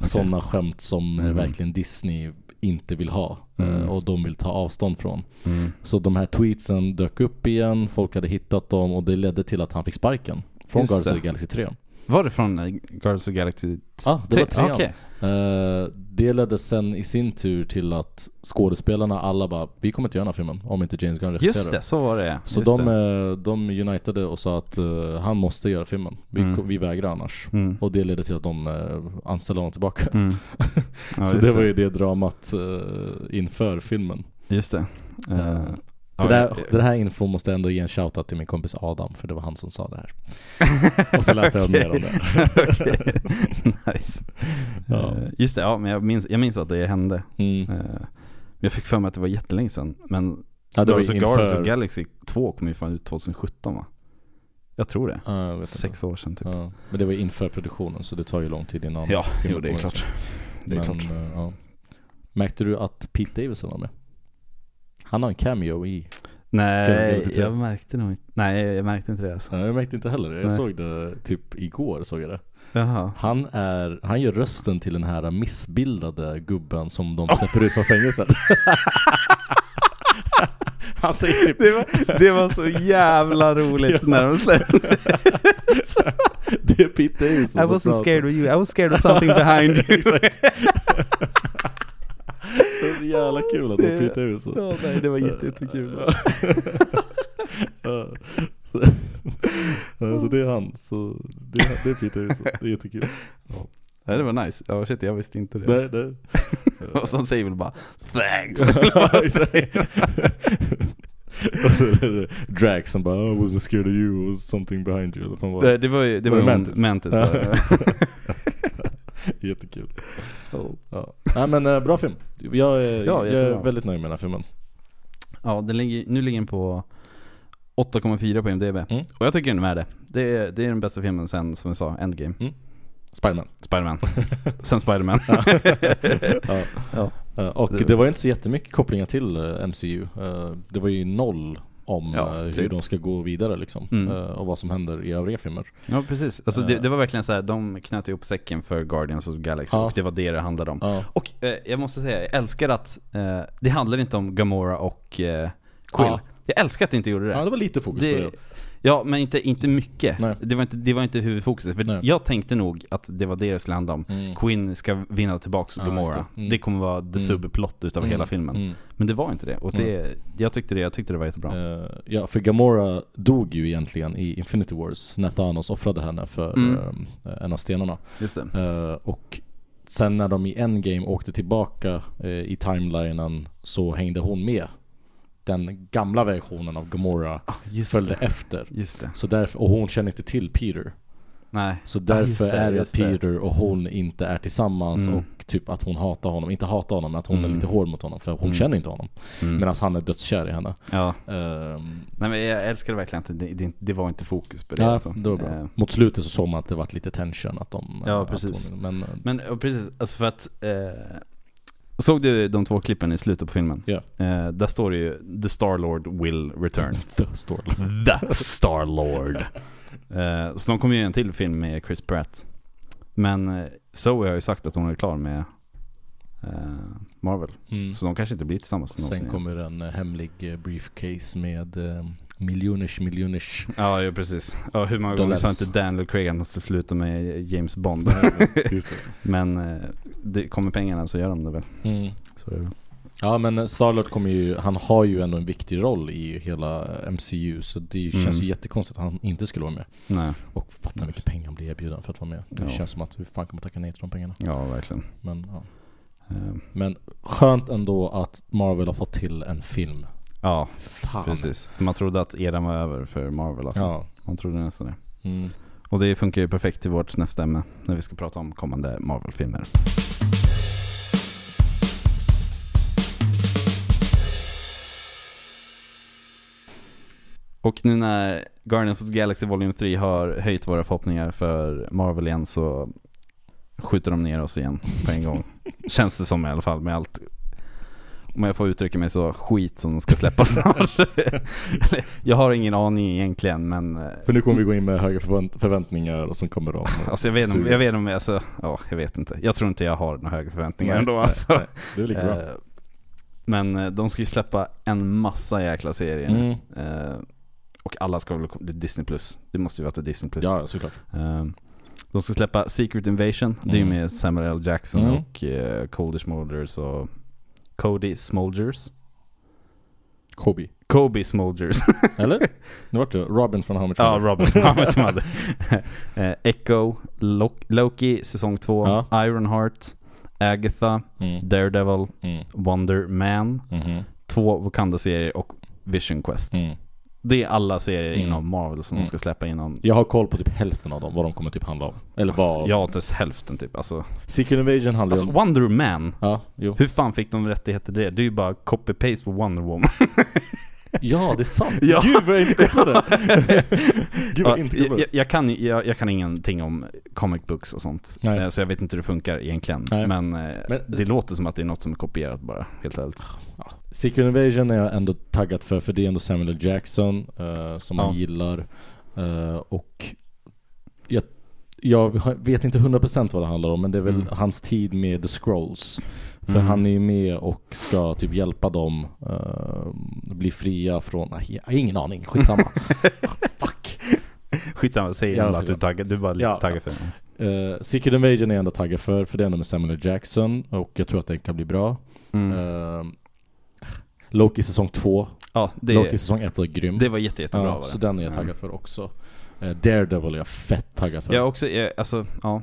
sådana skämt som Mhm. verkligen Disney inte vill ha. eh, Mm. Och de vill ta avstånd från. Mm. Så de här tweetsen dök upp igen, folk hade hittat dem och det ledde till att han fick sparken. Från Guardians of the Galaxy 3. Var det från eh, Guardians of the Galaxy Ja, det var 3? trean. Okej. Eh, det ledde sen i sin tur till att skådespelarna alla bara Vi kommer inte göra den här filmen om inte James Gunn regisserar Just det, så var det Så Just de, det. eh, de unitade och sa att eh, han måste göra filmen. Vi, Mm. vi vägrar annars. Mm. Och det ledde till att de uh, anställde honom tillbaka. Mm. Ja, så det var ju det dramat inför filmen. Just det. Det, där, det här info måste jag ändå ge en shoutout till min kompis Adam, för det var han som sa det här. och så läste jag mer om det. Okej. nice. Ja. Eh, just det, ja men jag minns, jag minns att det hände. Mm. Eh, jag fick för mig att det var jättelänge sedan. Men Ja, det Guardians of Guardians inför... of Galaxy 2 kom ju fan ut 2017 va? Jag tror det. Ja, Sex år sedan typ. Ja, men det var inför produktionen så det tar ju lång tid innan Ja, jo det är klart. Det är Men, klart. eh, ja. Märkte du att Pete Davidson var med? Han har en cameo i... Nej, Galaxy 3. jag märkte nog inte. Nej, jag märkte inte det alltså. Nej, jag märkte inte heller det. Jag Nej. såg det typ igår såg jag det. Jaha. Han är, han gör rösten till den här missbildade gubben som de släpper ut från fängelset. han säger typ Det var, det var så jävla roligt Ja. när de släppte. Det är Pete Davidson I wasn't scared of you, I was scared of something behind you. Det är så jävla kul att det var Pete Davidson. Ja, nej, det var jätte, jättekul. Så, så det är han, så det är, det är Pete Davidson, det är jättekul. Ja, det var nice. Ja shit, jag visste inte det. Nej, nej. Och som säger väl bara thanks. Och så är det Drax som bara I wasn't scared of you, it was something behind you. Eller fan vad det, det var ju, det var det Mantis. Mantis? Mantis var Jättekul. Ja. Nej men eh, bra film. Jag är, Ja, jag är väldigt nöjd med den här filmen. Ja, den ligger, nu ligger den på 8,4 på IMDB. Mm. Och jag tycker den är med det. Det är, det är den bästa filmen sen, som vi sa, Endgame. Spiderman. Spiderman. sen Spiderman. ja. Ja. Eh, Och Det- var inte så jättemycket kopplingar till eh, MCU. Eh, Det var ju noll om Ja, eh, hur typ. de ska gå vidare liksom. Mm. Eh, Och vad som händer i övriga filmer. Ja precis. Alltså det, Eh. det var verkligen så här, de knöt ihop säcken för Guardians of the Galaxy Ja. och det var det det handlade om. Ja. Och eh, jag måste säga, jag älskar att det eh, det handlar inte om Gamora och eh, Quill. Ja. Jag älskar att det inte gjorde det. ja, det var lite fokus på det det. Ja, men inte, inte mycket. Nej. Det var inte, det var inte huvudfokuset. För Nej. jag tänkte nog att det var det det skulle handla om. Mm. Quinn ska vinna tillbaks Ja, Det. det. Mm. kommer vara the Mm. subplot utav hela Mm. filmen. Mm. Men det var inte det. Och det, jag tyckte det, jag tyckte det var jättebra. Eh, ja, för Gamora dog ju egentligen i Infinity Wars när Thanos offrade henne för Mm. eh, en av stenarna. Just det. Eh, och sen när de i Endgame åkte tillbaka eh, i timelinen så hängde hon med. Den gamla versionen av Gamora Just följde det. efter. Just det. Så därför, och hon känner inte till Peter. Nej. Så Ja, därför just det, är det att. Peter och hon inte är tillsammans Mm. och typ att hon hatar honom. Inte hatar honom, men att hon Mm. är lite hård mot honom. För hon Mm. känner inte honom. Mm. Medan han är dödskär i henne. Ja. Ehm, Nej men jag älskar verkligen att det, det, det var inte fokus på det ja, alltså. det var bra. Eh, Mot slutet så såg man att det var lite tension. Att de, Ja, att precis. Hon, men, Men ja, precis, alltså för att eh, Såg du de två klippen i slutet på filmen? Ja. Eh, där står det ju The Starlord will return. The story. The Starlord. eh, så de kommer ju en till film med Chris Pratt. Men eh, Zoe har ju sagt att hon är klar med eh, Marvel. Mm. Så de kanske inte blir tillsammans Sen kommer en eh, hemlig briefcase med miljoners miljoners. Ja, ja precis. Ja, hur många gånger sa Dollars. inte Daniel Craig att han ska sluta med James Bond? Just det. Men eh, det kommer pengarna så gör de det väl. Mm. Så är det. Ja men Starlord kommer ju, han har ju ändå en viktig roll i hela MCU så det Mm. känns ju jättekonstigt att han inte skulle vara med. Nej, Och fatta hur mycket pengar han blir erbjuden för att vara med. Det Ja. känns som att hur fan kommer man tacka nej till de pengarna? ja verkligen. Men, ja. Eh, men skönt ändå att Marvel har fått till en film. Ja, Fan. precis. För man trodde att eran var över för Marvel alltså. Ja. Man trodde nästan det. Mm. Och det funkar ju perfekt till vårt nästa ämne när vi ska prata om kommande Marvel-filmer. Och nu när Guardians of the Galaxy Volume 3 har höjt våra förhoppningar för Marvel igen så skjuter de ner oss igen på en gång. Känns det som i alla fall med allt om jag får uttrycka mig så, skit som ska släppas snart. Jag har ingen aning egentligen men eh, För nu kommer vi gå in med höga förvänt- förväntningar och sen kommer de Alltså jag vet inte, jag vet inte, alltså, ja, jag vet inte. Jag tror inte jag har några höga förväntningar Nej, ändå alltså. nej. Det är lika bra. Eh, Men eh, de ska ju släppa en massa jäkla serier nu. Mm. Och alla ska väl, det är Disney Plus. Det måste ju vara till Disney Plus. Ja, såklart. Eh, De ska släppa Secret Invasion. Det är ju Mm. med Samuel L. Jackson Mm. och Cody Smulders och Cody Smulders. Kobe. Kobe Smulders. Eller? Nu vart det Robin från How Much Ja. Robin How Much Mother. Eh, Echo, Lo- Loki säsong 2, Ja. Ironheart, Agatha, Mm. Daredevil, Mm. Wonder Man, Mhm. två Wakanda-serier och Vision Quest. Mm. Det är alla serier Mm. inom Marvel som Mm. de ska släppa inom Jag har koll på typ hälften av dem, vad de kommer typ handla om. Eller vad... Ja, ens hälften typ. Alltså, Secret Invasion handlar alltså om... Wonder Man. Ja, jo. Hur fan fick de rättigheter till det? Det är ju bara copy-paste på Wonder Woman. Ja, det är sant! Ja. Gud vad jag inte kopplade! Gud vad Ja, jag inte jag, jag, kan, jag, jag kan ingenting om comic books och sånt. Nej. Eh, Så jag vet inte hur det funkar egentligen. Nej. Men, eh, Men- det låter som att det är något som är kopierat bara, helt ärligt. Secret Invasion är jag ändå taggad för, för det är ändå Samuel L. Jackson eh, som man Ja. gillar. Eh, och jag, jag vet inte 100% vad det handlar om, men det är väl Mm. hans tid med The Scrolls. För Mm. han är ju med och ska typ hjälpa dem eh, bli fria från, nej jag har ingen aning, skitsamma. Fuck! Skitsamma, säg ändå att du är taggad. Du är bara lite Ja, taggad för det. Uh, Secret Invasion är jag ändå taggad för, för det är ändå med Samuel L. Jackson och jag tror att den kan bli bra. Mm. Eh, Loki säsong 2, ja, det, Loki säsong 1 var grym. det var jätte, jättebra ja, var det. så den är jag Ja. taggad för också. Eh, Daredevil är jag fett taggad för. Jag är också, jag, alltså, ja.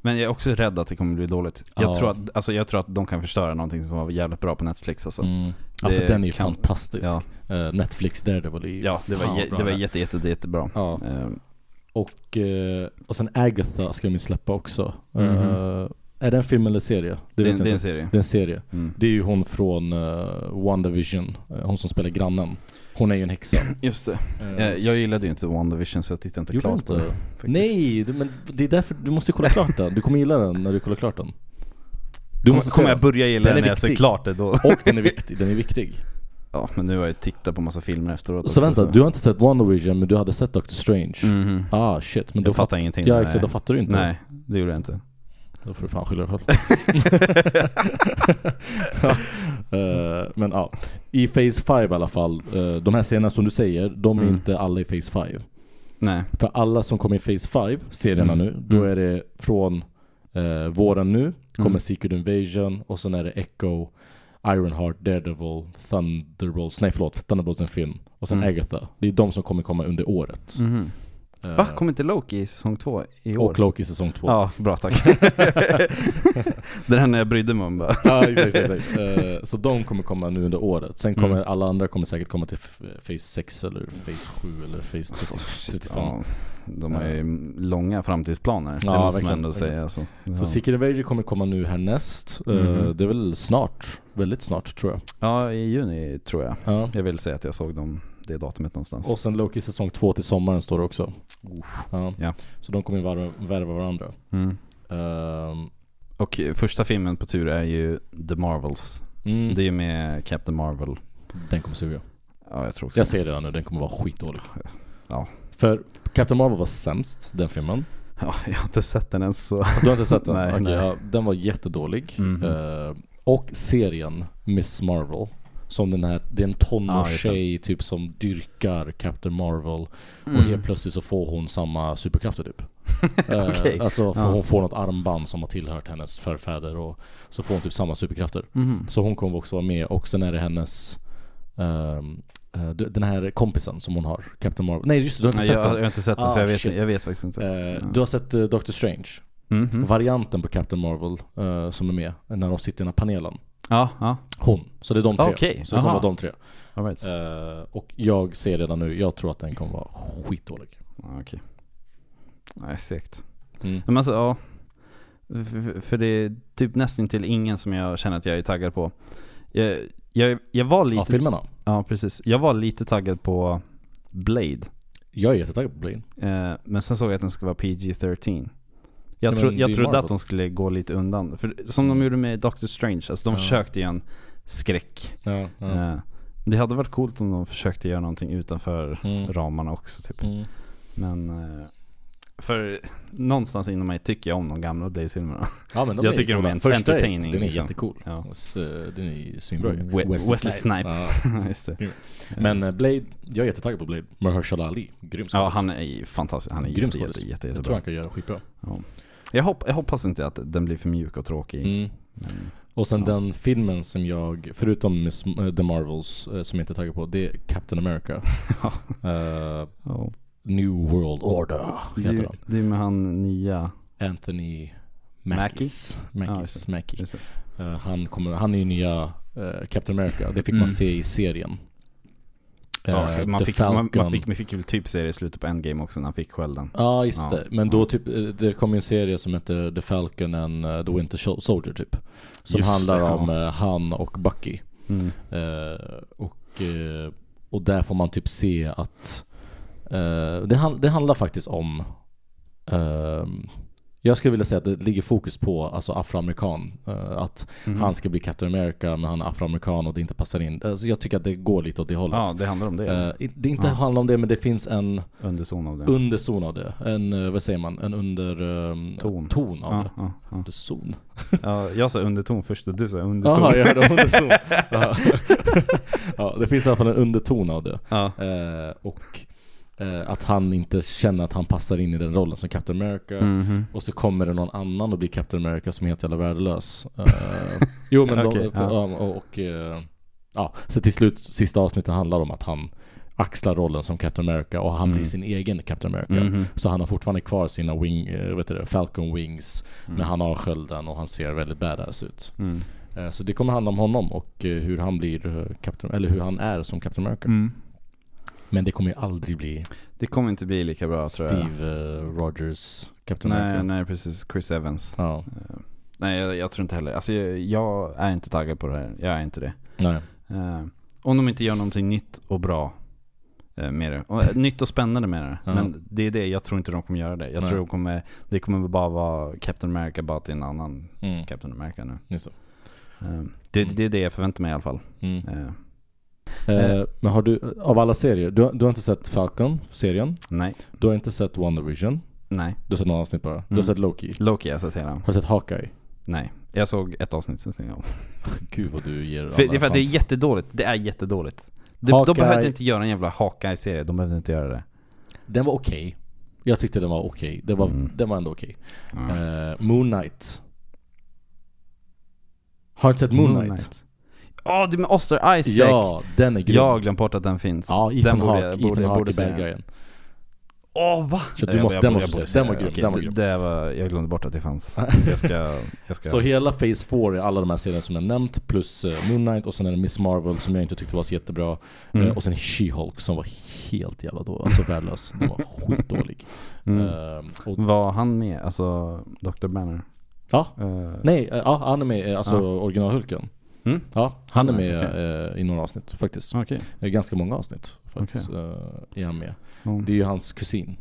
Men jag är också rädd att det kommer bli dåligt. Jag, Ja. tror, att, alltså, jag tror att de kan förstöra någonting som var jävligt bra på Netflix alltså. Mm. Ja Det för den är ju kan- fantastisk. Ja, Eh, Netflix Daredevil är ju ja det, var, det var jätte, jätte, jättebra. Ja. Eh, Och, eh, och sen Agatha ska de ju släppa också. Eh, Mhm. Är det en film eller serie? det, är- jag det är en inte. serie. Det är en serie. Mm. Det är ju hon från uh, WandaVision, uh, hon som spelar grannen. Hon är ju en häxa. Just det. Eh, Eh, jag gillade ju inte WandaVision så jag tittade inte klart du på inte? det. faktiskt. Nej, du, men det är därför du måste kolla klart den. Du kommer gilla den när du kollar klart den. Du måste kommer jag den. börja gilla Den den är när jag ser klart det då? Och den är viktig, den är viktig. Ja, men nu har jag tittat på massa filmer efteråt Så också, vänta, du har inte sett WandaVision men du hade sett Doctor Strange? Mhm. Ah shit, men Jag då fattar fatt- ingenting. Ja exakt, då fattar du inte. Nej, det gjorde jag inte. Då får du fan skylla dig själv. Eh, men ja, i Phase 5 i alla fall, eh, de här scenerna som du säger, de är Mm. inte alla i Phase 5. Nej. För alla som kommer i Phase 5, serierna Mm. nu, då Mm. är det från eh, våren nu, kommer Mm. Secret Invasion och sen är det Echo, Ironheart, Daredevil, Thunderbolts, nej förlåt, Thunderbolts är en film. Och sen Mm. Agatha. Det är de som kommer komma under året. Mhm. Eh, Va? Kommer inte Loki i säsong två i år? och Loki säsong två. Ja, bra tack. det är när jag brydde mig om bara. Ja, exakt, exakt. Eh, så de kommer komma nu under året. Sen kommer Mm. alla andra kommer säkert komma till Phase 6 eller Phase 7 eller Phase 30, 35. Ja, de har ju långa framtidsplaner, Ja, det måste man ändå säga. Alltså. Så Ja. Secret Invasion kommer komma nu härnäst. Mhm. det är väl snart, väldigt snart tror jag. ja, i juni tror jag. Ja. Jag vill säga att jag såg dem, det datumet någonstans. Och sen Loki säsong 2 till sommaren står det också. Ja. Ja. Så de kommer ju värva, värva varandra. Mm. Ehm, Och första filmen på tur är ju The Marvels. mm, Det är ju med Captain Marvel. Den kommer suga. Ja, jag tror också Jag ser det redan nu, den kommer vara skitdålig. Ja. För Captain Marvel var sämst, den filmen. Ja, jag har inte sett den ens så. Du har inte sett den? Nej, Okej, nej. Ja, den var jättedålig. Mhm. Eh, och serien Miss Marvel. Som den här, det är en Ja, tonårstjej typ som dyrkar Captain Marvel. Och Mm. helt plötsligt så får hon samma superkrafter typ. Eh, Okej. Alltså för Ja. hon får något armband som har tillhört hennes förfäder och så får hon typ samma superkrafter. Mhm. Så hon kommer också vara med och sen är det hennes d- den här kompisen som hon har, Captain Marvel. Nej just det, du har inte Nej, sett jag, jag den. har inte sett den Ah, så jag vet, shit. jag vet faktiskt inte. Eh, Ja. Du har sett uh, Doctor Strange? Mhm. Varianten på Captain Marvel eh, som är med när de sitter i den här panelen. Ja, ja. Hon. Så det är de tre. Okej, Så det kommer aha. vara de tre. All right. Eh, och jag ser redan nu, jag tror att den kommer vara skitdålig. Ja, Okej. Nej, segt. Mm. Men alltså, ja. F- För det är typ nästan till ingen som jag känner att jag är taggad på. Jag, jag, jag var lite... Ja, filmerna. Ja, precis. Jag var lite taggad på Blade. Jag är jättetaggad på Blade. Eh, men sen såg jag att den ska vara PG-13. Jag, tro, jag trodde Marvel. att de skulle gå lite undan. För som de gjorde med Doctor Strange, alltså de Ja. försökte göra en skräck. Ja, ja. Eh, det hade varit coolt om de försökte göra någonting utanför Mm. ramarna också typ. Mm. Men eh, för någonstans inom mig tycker jag om de gamla Blade-filmerna. Ja men de Jag är tycker de är Första entertaining, Den är liksom. jättecool. Ja. Den är ju svinbra ju. We- Wesley, Snipes. Ja. Men eh, Blade, jag är jättetaggad på Blade. Mahershala Ali, grym skådis. Ja, han är fantastisk. Han är Grym jätte, jätte, jätte, Jag tror jättebra. han kan göra skitbra. Ja. Jag, hopp, jag hoppas inte att den blir för mjuk och tråkig. Mm. Men, Och sen Ja. den filmen som jag, förutom Miss, eh, The Marvels, eh, som jag inte är taggad på, det är Captain America. Eh, ja. New World Order Det, heter är- han. det är med han nya. Anthony Mackies. Mackies, Mackie. Det. Eh, han, kommer, han är ju nya eh, Captain America, det fick Mm. man se i serien. Ja, Eh, man, fick, man, man, fick, man fick väl typ se det i slutet på Endgame också när han fick skölden. Ja just Ja, det, men då typ, eh, det kom ju en serie som heter The Falcon and eh, The Winter Sol- Soldier typ. Som Just handlar det, om ja. eh, han och Bucky. Mm. Eh, och, eh, och där får man typ se att eh, det, han, det handlar faktiskt om ehm, jag skulle vilja säga att det ligger fokus på alltså afroamerikan. eh, att Mhm. han ska bli Captain America men han är afroamerikan och det inte passar in. Alltså jag tycker att det går lite åt det hållet. Ja, det handlar om det. Eh, det inte Ja. handlar om det men det finns en Underzon av det. underzon av det. En, eh, vad säger man, en under ehm, Ton. ton av ja, det. ja, ja. Underzon? ja, jag sa underton först och du sa underzon. Jaha, jag hörde underzon. ja. det finns i alla fall en underton av det. ja. Och eh, att han inte känner att han passar in i den rollen som Captain America. Mhm. Och så kommer det någon annan och blir Captain America som är helt jävla värdelös. Eh, jo men Okej, de, ja. och, och eh, ja, så till slut, sista avsnittet handlar om att han axlar rollen som Captain America och han Mm. blir sin egen Captain America. Mhm. Så han har fortfarande kvar sina wing, eh, vet du Falcon Wings, Mm. men han har skölden och han ser väldigt badass ut. Mm. Så det kommer handla om honom och hur han blir Captain, eller hur han är som Captain America. Mm. Men det kommer ju aldrig bli Det kommer inte bli lika bra tror jag. Steve eh, Rogers Captain Nej, America. nej precis. Chris Evans. Ja, Eh, Nej, jag, jag tror inte heller. Alltså jag, jag är inte taggad på det här. Jag är inte det. nej. Eh, om de inte gör någonting nytt och bra med det. Och, nytt och spännande med det. Ja. Men det är det, jag tror inte de kommer göra det. Jag Nej. tror de kommer, det kommer bara vara Captain America bara till en annan Mm. Captain America nu. Just det. Eh, det, Mm. det är det jag förväntar mig i alla fall. Eh, Eh, men har du, av alla serier, du, har- du har inte sett Falcon-serien? nej, Du har inte sett WandaVision? Du nej. har sett några avsnitt bara? Du har Mm. sett Loki? Loki har jag sett hela. Har du sett Hawkeye? Nej, jag såg ett avsnitt sen stängde jag av. Gud vad du ger För, det är för att det är chans. jättedåligt. Det är jättedåligt. De, Hawkeye- de behövde inte göra en jävla Hawkeye-serie. De behövde inte göra det. Den var okej. Jag tyckte den var okej. Det var, Mm. Den var ändå okej. Ja. Eh, Moon Knight. Har du inte sett Moon Knight? Ja, det är med Oster Isaac! Ja, den är grym. Jag har glömt bort att den finns. Ja, Ethan den borde, Hawke, jag- borde, Ethan jag är se. bad guyen. Åh va? Så du måste- den måste du se. Den var grym, den var grym. Det var, jag glömde bort att det fanns. Jag ska, jag ska. Så hela Phase 4 är alla de här serierna som jag nämnt plus uh, Moon Knight och sen är det Miss Marvel som jag inte tyckte var så jättebra Mm. Eh, Och sen She-Hulk som var helt jävla då, alltså värdelös. Den var skitdålig. Mm. Eh, och, Var han med? Alltså Dr. Banner? ja, Eh, nej, eh, ja han är med, eh, alltså Ja. originalhulken. Mm. Ja, han är med okej. eh, i några avsnitt faktiskt. Är ganska många avsnitt faktiskt. eh, är han med. Mm. Det är ju hans kusin.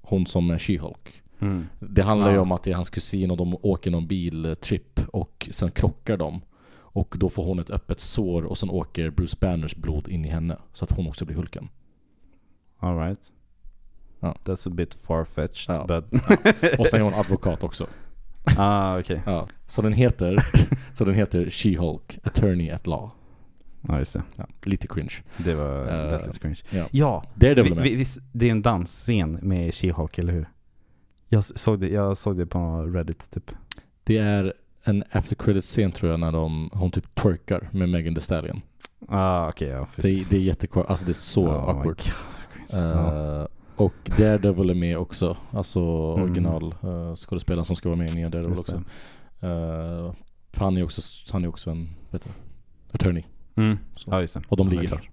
Hon som är She-Hulk. Mm. Det handlar ju Ja. om att det är hans kusin och de åker någon biltrip och sen krockar de. Och då får hon ett öppet sår och sen åker Bruce Banners blod in i henne. Så att hon också blir Hulken. All right. Ja. That's a bit far-fetched Ja. but... Och sen är hon advokat också. Ah, okej. Ja. Så den heter, så den heter She-Hulk, Attorney at Law. Ja, just det. Ja, lite cringe. Det var uh, lite cringe. Ja. Ja, Daredevil vi, vi, visst, det är en dansscen med She-Hulk, eller hur? Jag såg det, jag såg det på Reddit typ. Det är en after credit scen tror jag när de, hon typ twerkar med Megan Thee Stallion. Ah, okej, ja Det, precis. det är jättekvar, alltså det är så Oh awkward. God, cringe. Och Daredevil är med också. Alltså Mm. original uh, skådespelaren som ska vara med i nya Daredevil Just också. För han är också, han är också en, vet du, attorney. Mm. Så. Ja, just det. Och de ligger. klart.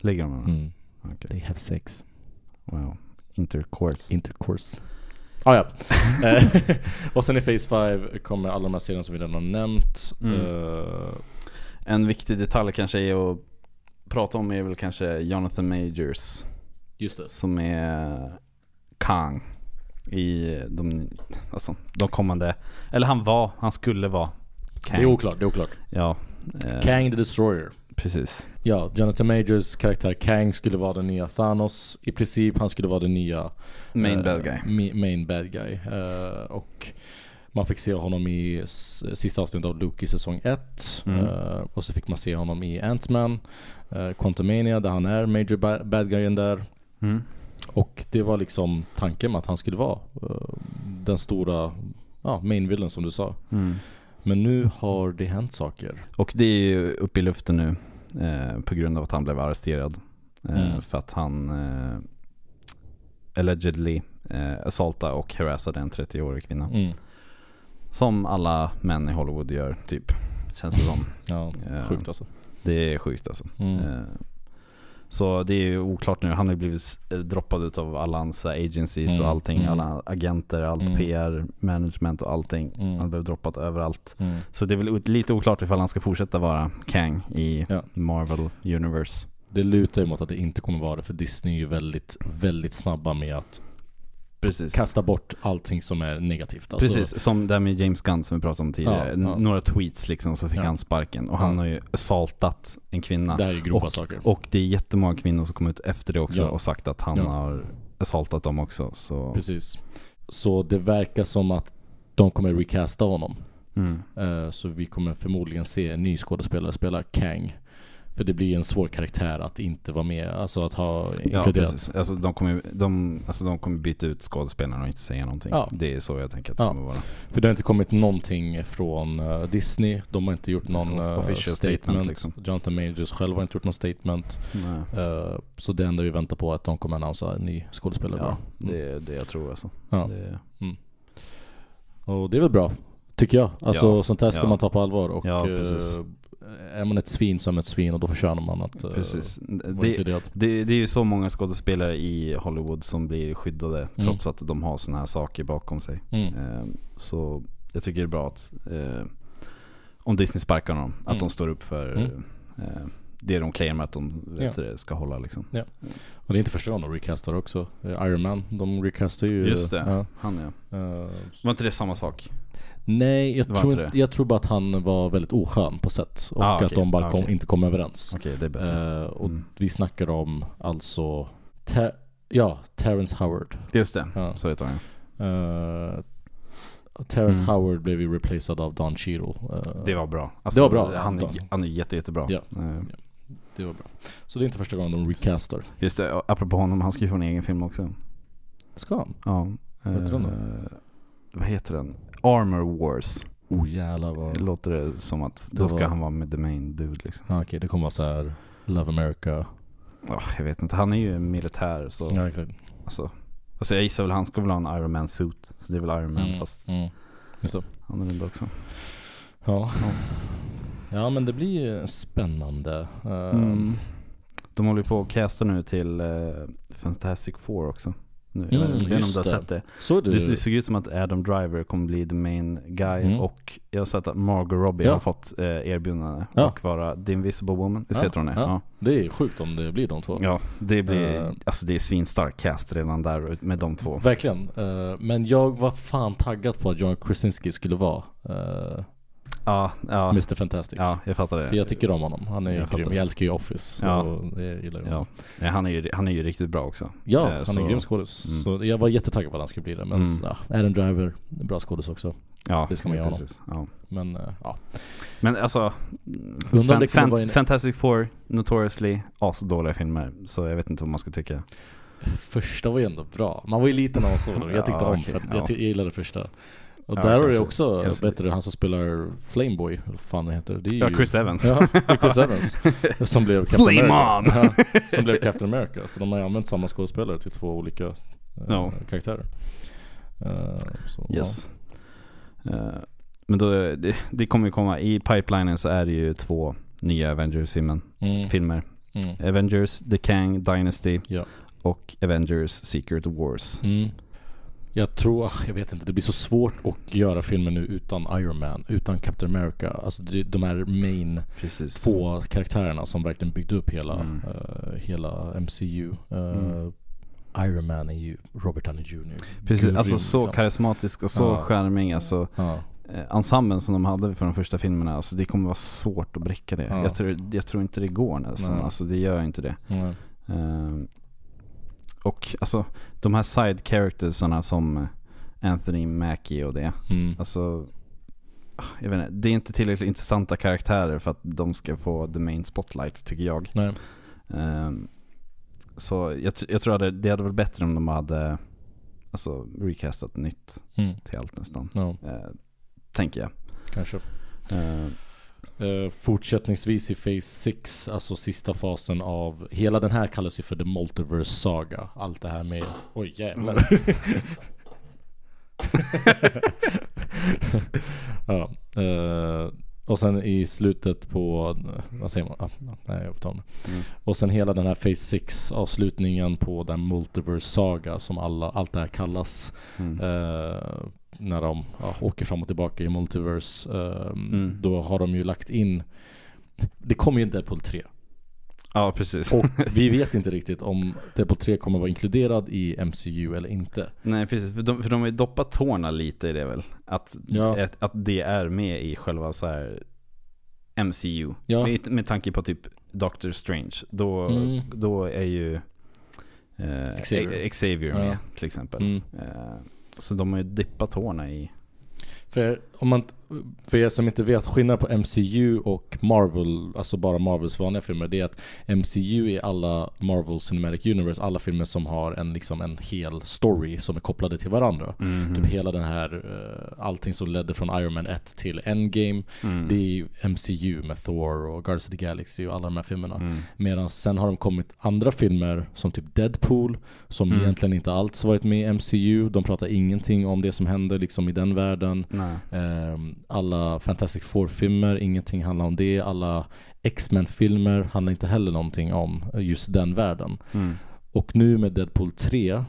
Ligger de? Mm. Okej. They have sex. Wow. Intercourse. Intercourse. Ah, ja. Eh, och sen i Phase 5 kommer alla de här serierna som vi redan har nämnt. Mm. Eh, En viktig detalj kanske är att prata om är väl kanske Jonathan Majors. Just det. Som är Kang. I de, alltså, de kommande, eller han var, han skulle vara Kang. Det är oklart, det är oklart. Ja. eh, Kang the Destroyer. Precis. Ja, Jonathan Majors karaktär Kang skulle vara den nya Thanos. I princip, han skulle vara den nya Main eh, bad guy. main bad guy. Eh, och man fick se honom i sista avsnittet av Luke i säsong 1. Mm. och så fick man se honom i Ant-Man, uh, Quantumania där han är major ba- bad guyen där. Mm. Och det var liksom tanken med att han skulle vara eh, den stora ja, main villain som du sa. Mm. Men nu har det hänt saker. Och det är ju uppe i luften nu eh, på grund av att han blev arresterad. Eh, Mm. För att han eh, allegedly eh, assaultade och harassade en 30-årig kvinna. Mm. Som alla män i Hollywood gör, typ. Känns det som. Ja, Ja. sjukt alltså. Det är sjukt alltså. Mm. Eh, Så det är ju oklart nu. Han har ju blivit eh, droppad utav alla hans agencies Mm, och allting. mm. Alla agenter, allt Mm. PR, management och allting. Mm. Han blev droppad överallt. Mm. Så det är väl lite oklart ifall han ska fortsätta vara Kang i Ja. Marvel Universe. Det lutar ju mot att det inte kommer vara det för Disney är ju väldigt, väldigt snabba med att Precis. kasta bort allting som är negativt. Alltså, Precis, som det med James Gunn som vi pratade om tidigare. Ja, ja. Några tweets liksom så fick Ja. han sparken. Och han har ju assaultat en kvinna. Det här är ju grova och, saker. och det är jättemånga kvinnor som kommer ut efter det också och sagt att han har assaultat dem också. Så. Precis. Så det verkar som att de kommer recasta honom. Mm. Eh, Så vi kommer förmodligen se en ny skådespelare spela Kang. För det blir en svår karaktär att inte vara med, alltså att ha Ja, inkluderat. precis. Alltså de, kommer, de, alltså de kommer byta ut skådespelarna och inte säga någonting. Ja. Det är så jag tänker att det Ja. kommer vara. För det har inte kommit någonting från eh, Disney, de har inte gjort någon eh, official statement. statement, liksom. Jonathan Majors själv har inte gjort någon statement. Nej. Eh, så det enda vi väntar på är att de kommer annonsera en ny skådespelare Ja, bara. det är det jag tror alltså. Ja. Det, Och det är väl bra, tycker jag. Alltså Ja, sånt här ska ja. man ta på allvar och Ja, precis. Är man ett svin så är man ett svin och då förtjänar man att eh, precis. Det, det, det är ju så många skådespelare i Hollywood som blir skyddade trots att de har såna här saker bakom sig. Mm. Eh, Så jag tycker det är bra att eh, om Disney sparkar dem, att Mm. de står upp för Mm. det de claimar att de vet det, ska hålla liksom. Och det är inte första gången de recastar också. Iron Man, de recastar ju. Just det, Ja. han ja. Eh, Var inte det samma sak? Nej, jag tror, inte inte, jag tror bara att han var väldigt oskön på sätt. Och Ah, att de bara Ah, kom, okej. inte kom överens. Bättre. Eh, och Mm. vi snackar om alltså, Ter- ja, Terrence Howard. Just det, Ja. så heter han Uh, Terrence Mm. Howard blev ju replaced av Don Cheadle. Eh, Det var bra. Det var bra. Han är, Ja. han är jätte, jättebra. Ja. Eh, det var bra. Så det är inte första gången de recastar. Just det, apropå honom, han ska ju få en egen film också. Ska han? Ja. Vad heter den då? Eh, Vad heter den? Armor Wars. Oh jävlar vad... låter det som att Det då ska var- han vara med the main dude liksom. Ah, Okej, det kommer vara så här Love America. ja, jag vet inte, han är ju militär så Ja, exakt. alltså, alltså jag gissar väl han ska väl ha en Iron Man suit. Så det är väl Iron Man Mm, fast mm. Just det. annorlunda också. Ja. Ja. ja, men det blir ju spännande. Mm. De håller ju på att casta nu till eh, Fantastic Four också. Nu, jag Mm, vet inte om du har det. sett det. Så? Det, det såg ut som att Adam Driver kommer bli the main guy Mm. och jag har sett att Margot Robbie Ja. har fått eh, erbjudande Ja. och vara the invisible woman. Det Ja, heter hon är. ja. Ja. Det är sjukt om det blir de två. ja, det blir, Eh. alltså det är svinstark cast redan där med de två. Verkligen. Eh, men jag var fan taggad på att John Krasinski skulle vara eh, Ja, ja, Mr Fantastic. ja jag fattar det. För jag tycker om honom. Han är Jag grym. Jag älskar ju Office. Ja. Och det gillar jag. Ja, Nej, han, är ju, han är ju riktigt bra också. Ja, Eh, han så- är grym skådis. Mm. Så jag var jättetaggad på att han skulle bli det. Men Mm. ja, Adam Driver, bra skådis också. Ja, Det ska man göra precis. Ja. Men eh, ja. Men alltså, fan, fan, en- Fantastic Four, notoriously asdåliga filmer. Så jag vet inte vad man ska tycka. Första var ju ändå bra. Man var ju liten när man såg dem. Jag tyckte Ja, om ja. jag, jag gillade första. Och Ja, där har du också, kanske. du, han som spelar Flameboy, eller vad fan det heter. Det är ju, Ja, Chris Evans. Ja, Chris Evans. Som blev Captain Flame America. on! Ja, som blev Captain America. Så de har ju använt samma skådespelare till två olika eh, Ja. karaktärer. Eh, så, Yes. Eh, men då, det, det kommer ju komma, i pipelinen så är det ju två nya Avengers-filmer. Ja. Mm. Filmer. Mm. Avengers The Kang Dynasty Ja. och Avengers Secret Wars. Mm. Jag tror, ah, jag vet inte, det blir så svårt att göra filmer nu utan Iron Man, utan Captain America. Alltså de här main Precis. två karaktärerna som verkligen byggde upp hela, Mm. eh, hela MCU. Eh, Mm. Iron Man är ju Robert Downey Jr. Precis, Grym, alltså så liksom. karismatisk och så Ja. charmig. Alltså, Ja. eh, ensemblen som de hade för de första filmerna, alltså det kommer vara svårt att bräcka det. Ja. Jag, tror, jag tror inte det går nästan. Nej. Alltså det gör inte det. Ja. Och alltså de här side charactersarna som eh, Anthony Mackie och det. Mm. Alltså, jag vet inte, det är inte tillräckligt intressanta karaktärer för att de ska få the main spotlight tycker jag. Ehm, så jag, jag tror att det, det hade varit bättre om de hade alltså, recastat nytt Mm. till allt nästan. Ja, Eh, tänker jag. kanske. Eh, Eh, fortsättningsvis i Phase 6, alltså sista fasen av, hela den här kallas ju för The Multiverse Saga. Allt det här med, oj jävlar. ja, eh, och sen i slutet på, vad säger man? Ah, nej jag tar mm. Och sen hela den här Phase 6 avslutningen på den Multiverse Saga som alla, allt det här kallas. Mm. Eh, när de ja, åker fram och tillbaka i Multiverse. eh, Mm. Då har de ju lagt in Det kommer ju en Deadpool 3 Ja, precis. och vi vet inte riktigt om Deadpool 3 kommer vara inkluderad i MCU eller inte. Nej precis, för de, för de har ju doppat tårna lite i det väl. Att, Ja. att, att det är med i själva så här MCU. Ja. Med, med tanke på typ Doctor Strange. Då, Mm. då är ju eh, Xavier. Xavier med Ja. till exempel. Mm. Eh, så de har ju dippat tårna i... För, om man, för er som inte vet, skillnaden på MCU och Marvel, alltså bara Marvels vanliga filmer, det är att MCU är alla Marvel Cinematic Universe, alla filmer som har en, liksom en hel story som är kopplade till varandra. Mhm. Typ hela den här, eh, allting som ledde från Iron Man 1 till Endgame, Mm. det är ju MCU med Thor och Guardians of the Galaxy och alla de här filmerna. Mm. Medan sen har de kommit andra filmer som typ Deadpool Som Mm. egentligen inte alls varit med i MCU De pratar ingenting om det som händer liksom i den världen Nej. Ehm, Alla Fantastic Four-filmer, ingenting handlar om det. Alla X-Men-filmer handlar inte heller någonting om just den världen. Mm. Och nu med Deadpool 3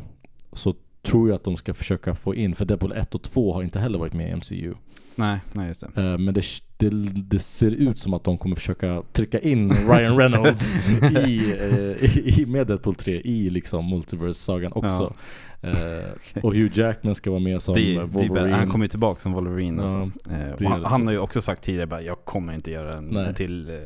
Så tror jag att de ska försöka få in För Deadpool 1 och 2 har inte heller varit med i MCU Nej, nej just det. Eh, Men det, det, det ser ut som att de kommer försöka trycka in Ryan Reynolds i, eh, i, med Deadpool 3 i liksom Multiverse-sagan också. Eh, och Hugh Jackman ska vara med som det, det, Wolverine. han kommer ju tillbaka som Wolverine. Ja, Alltså. Han, han har ju också sagt tidigare bara, jag kommer inte göra en, en till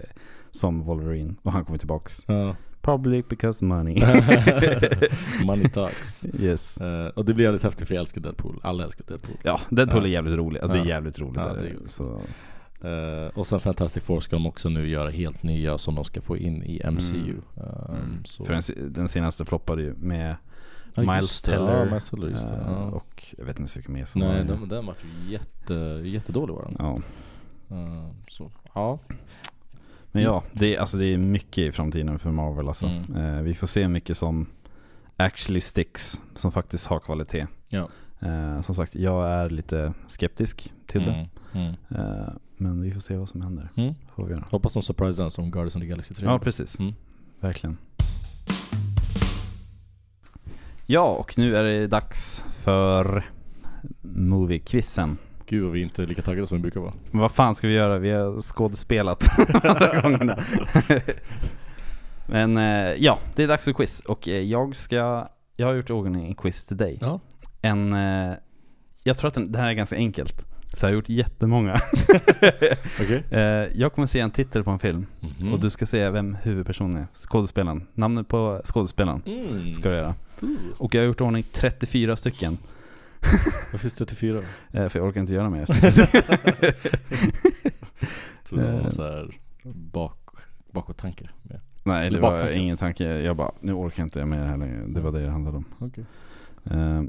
som Wolverine. Och han kommer tillbaks. Ja. Probably because money. Money talks. yes. Eh, och det blir alldeles häftigt för jag älskar Deadpool. Alla älskar Deadpool. Ja, Deadpool Ja. är jävligt rolig. Alltså det Ja. är jävligt roligt. Ja, det det. är- Så, Eh, och sen Fantastic Four ska de också nu göra helt nya som de ska få in i MCU. Mm. Eh, mm. så. För den, den senaste floppade ju med Ja, Miles det. Teller. Ja, Miles Teller, just det. eh, Ja. Och jag vet inte så mycket mer som Nej, den, den var ju jätte, jättedålig var den. Ja. Eh, så, ja. Men ja, det är, alltså det är mycket i framtiden för Marvel alltså. Mm. Eh, vi får se mycket som actually sticks, som faktiskt har kvalitet. Ja. Eh, som sagt, jag är lite skeptisk till det. Mm. Mm. Eh, men vi får se vad som händer. Mm. Får vi göra. Hoppas de surprisar den som Guardians of the Galaxy 3. Ja, precis. Mm. Verkligen. Ja, och nu är det dags för Movie-quizen. Gud vad vi inte är lika taggade som vi brukar vara. Men vad fan ska vi göra? Vi har skådespelat alla gångerna. Men eh, ja, det är dags för quiz och eh, jag ska, jag har gjort i ordning en quiz till dig. Ja. En, eh, jag tror att den, det här är ganska enkelt. Så jag har gjort jättemånga. Okej. eh, jag kommer säga en titel på en film Mhm. och du ska säga vem huvudpersonen är. Skådespelaren. Namnet på skådespelaren Mm. ska du göra. Och jag har gjort i ordning 34 stycken. Varför finns 34? Eh, för jag orkar inte göra mer. Så det var så här bak, bakåt-tanke. med. Nej, det var ingen tanke. Jag bara, nu orkar jag inte med det här längre. Det var det det handlade om. Okej. Eh,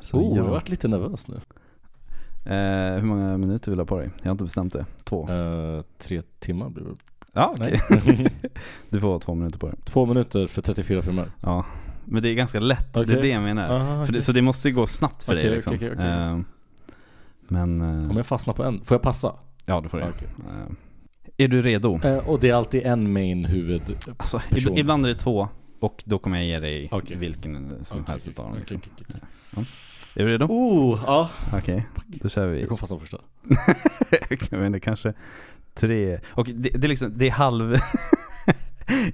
så Oh, jag ja. har varit lite nervös nu. Eh, hur många minuter vill du ha på dig? Jag har inte bestämt det. Två? Eh, tre timmar blir det Ja, okej. Nej. du får två minuter på dig. Två minuter för 34 filmer. Ja. Men det är ganska lätt. Det Okej. är det jag menar. Aha, För det, så det måste ju gå snabbt för Okej, dig liksom. Eh, men, eh, Om jag fastnar på en, får jag passa? ja det får du göra. Okej. Eh, är du redo? Eh, och det är alltid en main huvud... Alltså, ib- ibland är det två och då kommer jag ge dig Okej. vilken som helst utav dem. Liksom. okej. Är du redo? Oh, ja. Okej, då kör vi. Jag kommer fastna på första. vet inte, kanske tre. Och det, det är liksom, det är halv...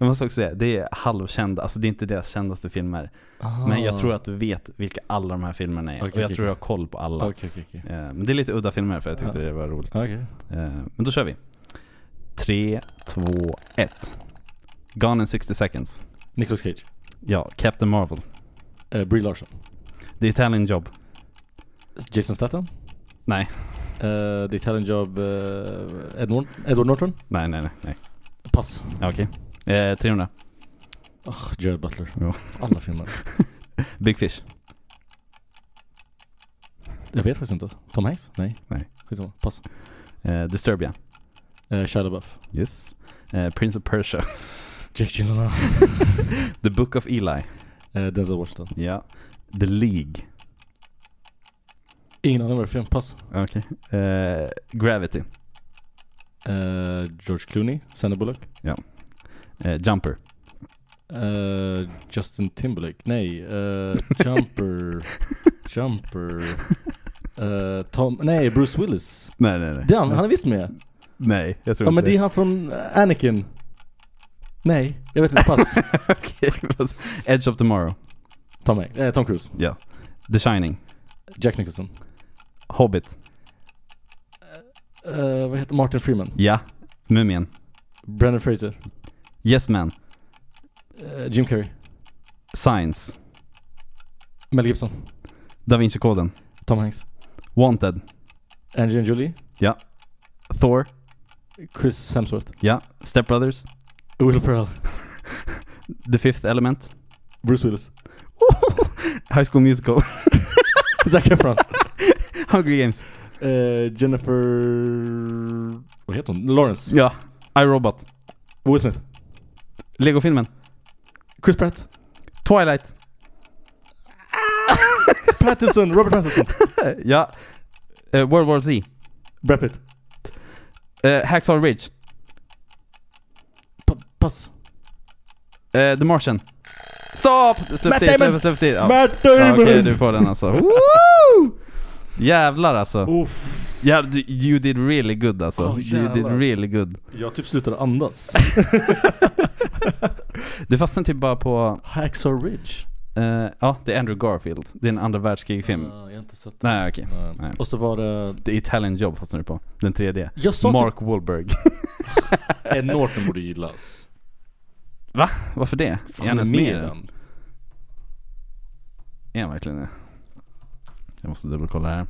jag måste också säga, det är halvkända, alltså det är inte deras kändaste filmer. Men jag tror att du vet vilka alla de här filmerna är. Okej, och jag okej, tror jag har koll på alla. Okej. Eh, Men det är lite udda filmer för jag tyckte det var roligt. Eh, Men då kör vi. Tre, två, ett. Gone in 60 seconds. Nicolas Cage. Ja, Captain Marvel. Eh, Brie Larson. The Italian Job. Jason Statham. Nej, Eh, The Italian Job. eh, Edward, Edward Norton. nej, nej, nej. nej. Pass. Okej. Eh, 300. Oh, Jared Butler. Ja. Alla filmer. Big Fish. Jag vet faktiskt inte. Tom Hanks? Nej. Nej. Skitsamma. Pass. Eh, Disturbia. Eh, Shia LaBeouf. Yes. Eh, Prince of Persia. Jake Gyllenhaal. The Book of Eli. eh, Denzel Washington. Ja. The League. Ingen aning vad det är för film. Pass. Okej. Eh, Gravity. Eh, George Clooney. Sandra Bullock. Eh, Jumper. Eh, Justin Timberlake. Nej. eh, Jumper. Jumper. Eh, Tom. Nej, Bruce Willis. Nej, nej, nej. Är han, är visst med. Nej, jag tror Ja men inte det är han från Anakin. Nej, jag vet inte. Pass. Okej, fast- Edge of Tomorrow. Tom, Hanks. eh, Tom Cruise. Ja. The Shining. Jack Nicholson. Hobbit. Eh, vad heter Martin Freeman? Ja. Mumien. Brendan Fraser. Yes Man. Eh, Jim Carrey. Science. Mel Gibson. Da Vinci-koden. Tom Hanks. Wanted. Angelina Jolie. Ja. Thor. Chris Hemsworth. Ja. Step Brothers. Will Ferrell. The Fifth Element. Bruce Willis. High School Musical. Zac Efron. Hunger Games. Eh, Jennifer... Vad heter hon? Lawrence. Ja. iRobot. Will Smith. Lego-filmen. Chris Pratt. Twilight. Pattinson. Robert Pattinson. ja. Eh, World War Z. Brad Pitt. Eh, Hacksaw Ridge. Pa- pass. Eh, The Martian. Stopp! Släpp till, släpp, släpp till. Ja. Matt Ja, Damon! Okej, du får den alltså. Woo! Jävlar alltså. Uff. Ja, du, you did really good alltså. Oh, you did really good. Jag typ slutade andas. Du fastnade typ bara på, Hacksaw Ridge. eh, ja det är Andrew Garfield. Det är en andra världskrig-film. Ah, jag har inte sett den. Nej okej. Nej. Nej. Och så var det... The Italian Job fastnade du på. Den tredje. Jag sa Mark Wahlberg. typ Ed Norton borde gillas. Varför det? Fan, är han ens med i den. Är han verkligen det? Jag måste dubbelkolla här.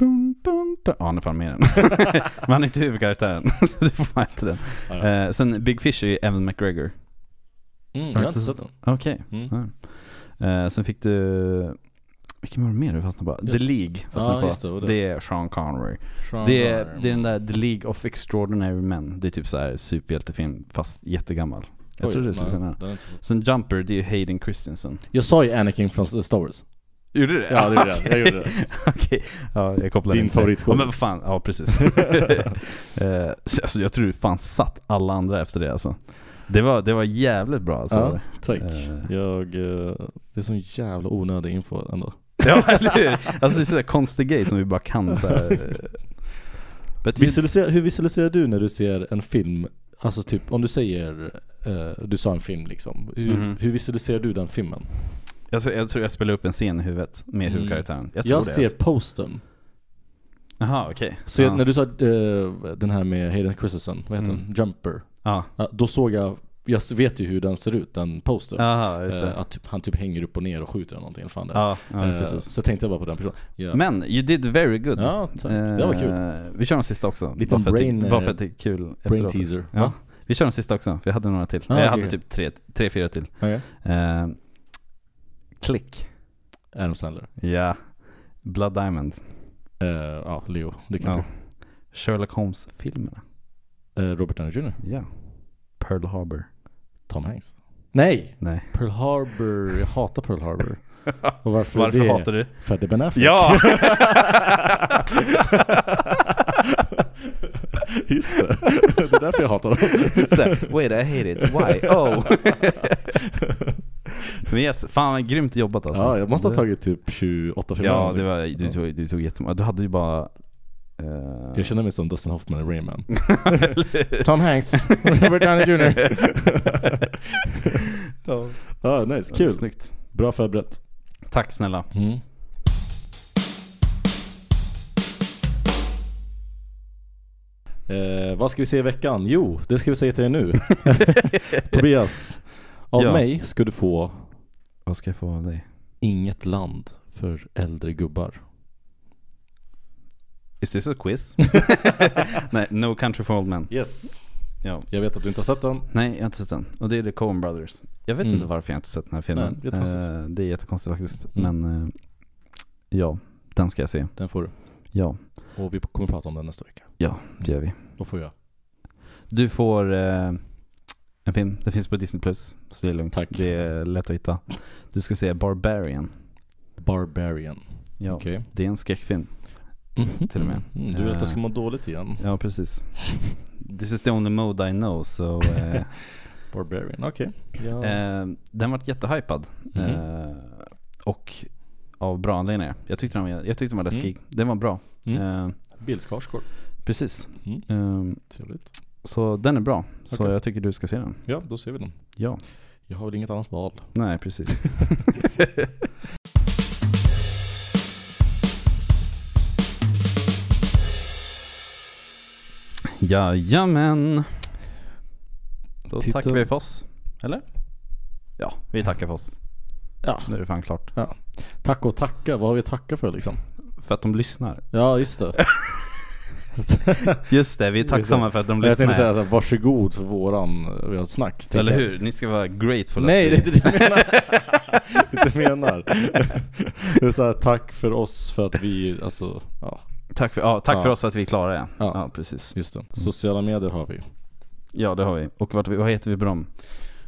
Dun, dun, dun. Ja han är fan med i den. Men han är inte huvudkaraktären. så du får fan inte den. Ja. Eh, sen Big Fish är ju Evan McGregor. Mm, jag har inte sett den. Okej. Mm. Ja. Eh, sen fick du Vilken var det mer du fastnade på? The League fastnade Ja, på. just det, det- det är Sean Connery. Sean Det är, Connery. det är den där The League of Extraordinary Men. Det är typ så här superhjältefilm fast jättegammal. Jag Oj, tror det skulle kunna. Sen Jumper, det är ju Hayden Christensen. Jag sa ju Anakin från Star Wars. Gjorde du det? Ja, det gjorde jag. Jag gjorde det. Okej, ja jag kopplar Din favoritskådis. Ja men vad fan, ja precis. Så alltså, jag tror du fan satt alla andra efter det alltså. Det var, det var jävligt bra alltså. Ja, tack. Eh. Jag, eh, det är sån jävla onödig info ändå. Ja, eller hur? Alltså det är sådär konstig grej som vi bara kan så här. Visualiserar, hur visualiserar du när du ser en film? Alltså typ om du säger, du sa en film liksom. Hur, Mhm. hur visualiserar du den filmen? Jag, tror- jag tror jag spelar upp en scen i huvudet med Mm. huvudkaraktären. Jag, Jag, tror det, ser alltså. postern. Jaha okej. Så ja. jag, när du sa eh, den här med Hayden Christensen, vad heter Mm. den? Jumper. Ja, Ja, då såg jag, jag vet ju hur den ser ut, den postern. Jaha, just det. Eh, att typ, han typ hänger upp och ner och skjuter eller någonting. eller Fan det. ja, ja Eh, precis. så tänkte jag bara på den personen. Ja. Men you did very good. Ja, tack. Det var kul. Vi kör de sista också. Liten bara, för att brain, bara för att det är kul Brain efteråt. teaser. Ja. Va? Vi kör de sista också, för jag hade några till. Ah, jag okej. hade typ tre, tre, fyra till. Okej. Klick. Adam Sandler. Ja. Blood Diamond. Eh, ja, Leo. Det kan Ja. Sherlock Holmes-filmerna. Eh, Robert Downey Jr. Ja. Pearl Harbor. Tom Hanks. Nej! Nej. Pearl Harbor. Jag hatar Pearl Harbor. Och varför, Varför det? hatar du? För att det är Ben Affleck. Ja! Just det. Det är därför jag hatar dem. Här, Wait I hate it, why? Oh! Men yes, fan vad grymt jobbat alltså. Ja, jag måste ha tagit typ 28 filmer. Ja, det var, du tog, du tog jättemånga. Du hade ju bara... eh, Jag känner mig som Dustin Hoffman i Rayman. Tom Hanks. Robert Downey Jr. ja. Ja, nice. Kul. Snyggt. Bra förberett. Tack snälla. Mm. Eh, vad ska vi se i veckan? Jo, det ska vi säga till er nu. Tobias, av Ja. mig ska du få Vad ska jag få av dig? Inget land för äldre gubbar. Is this a quiz? Nej, No Country for Old Men. Yes. Ja. Jag vet att du inte har sett den. Nej, jag har inte sett den. Och det är The Coen Brothers. Jag vet Mm. inte varför jag inte sett den här filmen. Nej, jättekonstigt. Eh, det är jättekonstigt faktiskt. Mm. Men eh, ja, den ska jag se. Den får du. Ja, Och vi kommer prata om den nästa vecka. ja det gör vi. Då får jag. Du får eh, en film. Den finns på Disney Plus. Så det är lugnt. Tack. Det är lätt att hitta. Du ska se Barbarian. Barbarian. Ja, Okej. det är en skräckfilm. Mhm. Till och med. Mm, du vill att jag ska Eh. må dåligt igen. Ja, precis. This is the only mode I know, so... Eh, Barbarian, okej. Ja. eh, den var jättehypad. Mhm. Eh, och av bra anledningar. Jag tyckte den var, jag tyckte den var läskig. Den var bra. Mm. Bill Skarsgård. precis. Mm. Eh, Trevligt. Så den är bra. Så jag tycker du ska se den. Ja, då ser vi den. Ja. Jag har väl inget annat val. Nej, precis. Jajamän. Då Titta. tackar vi för oss. Eller? Ja, vi tackar för oss. Ja. Nu är det fan klart. Tack och tacka. Vad har vi att tacka för liksom? För att de lyssnar. Ja, just det. Just det, vi är tacksamma för att de Jag tänkte lyssnar. säga så här, varsågod för våran, vårat snack. tänkte Eller jag. hur? Ni ska vara grateful. Nej, det är vi- inte det jag menar. det är det jag menar. Det är så här, tack för oss för att vi, alltså, ja, Tack, för, ja, tack Ja. för oss att vi är klara ja. Ja. precis. just det. Sociala medier har vi. Ja, det har vi. Och vart, vad heter vi på dem?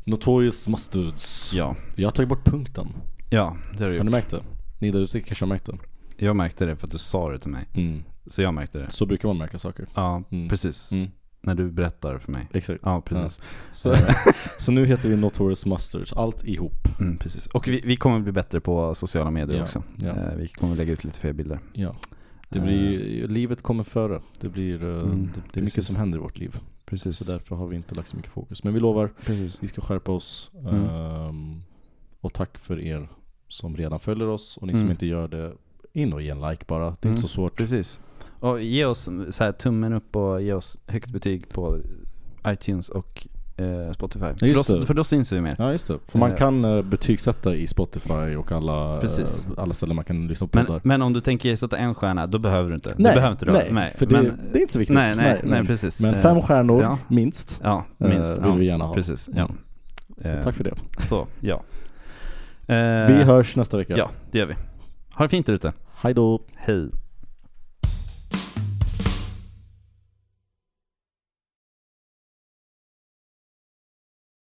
Notorious Mustards. Ja. Jag har tagit bort punkten. Ja, det har du Har ni gjort. märkt det? Ni där ute kanske har märkt det? Jag märkte det för att du sa det till mig. Mm. Så jag märkte det. Så brukar man märka saker. Ja, Mm. precis. Mm. När du berättar för mig. Exakt. Ja, precis. Så, så nu heter vi Notorious Mustards, allt ihop. Mm, precis. Och vi, vi kommer bli bättre på sociala medier Ja, också. ja. Eh, vi kommer lägga ut lite fler bilder. Ja. Det blir, livet kommer före. Det blir, eh, Mm, det, det är mycket som händer i vårt liv. Precis. Så därför har vi inte lagt så mycket fokus. Men vi lovar, precis. vi ska skärpa oss. Ehm, och tack för er som redan följer oss. Och ni som Mm. inte gör det, in och ge en like bara. Det är inte så svårt. Precis. Och ge oss så här, tummen upp och ge oss högt betyg på iTunes och eh, Spotify. för, då, för då syns vi mer. Ja just det. För man Eh. kan uh, betygsätta i Spotify och alla, Precis. eh, alla ställen man kan lyssna på Men, men om du tänker sätta en stjärna, då behöver du inte. Nej, det behöver inte du. nej, för det- det är inte så viktigt. Nej, nej, Nej, nej, men- precis. Men Eh, fem stjärnor ja. minst. Ja, eh, minst. vill ja, vi gärna ha. Precis, ja. Mm. Så Eh, tack för det. Så, ja. Eh, Vi hörs nästa vecka. Ja, det gör vi. Ha det fint ute. Hej då! Hej.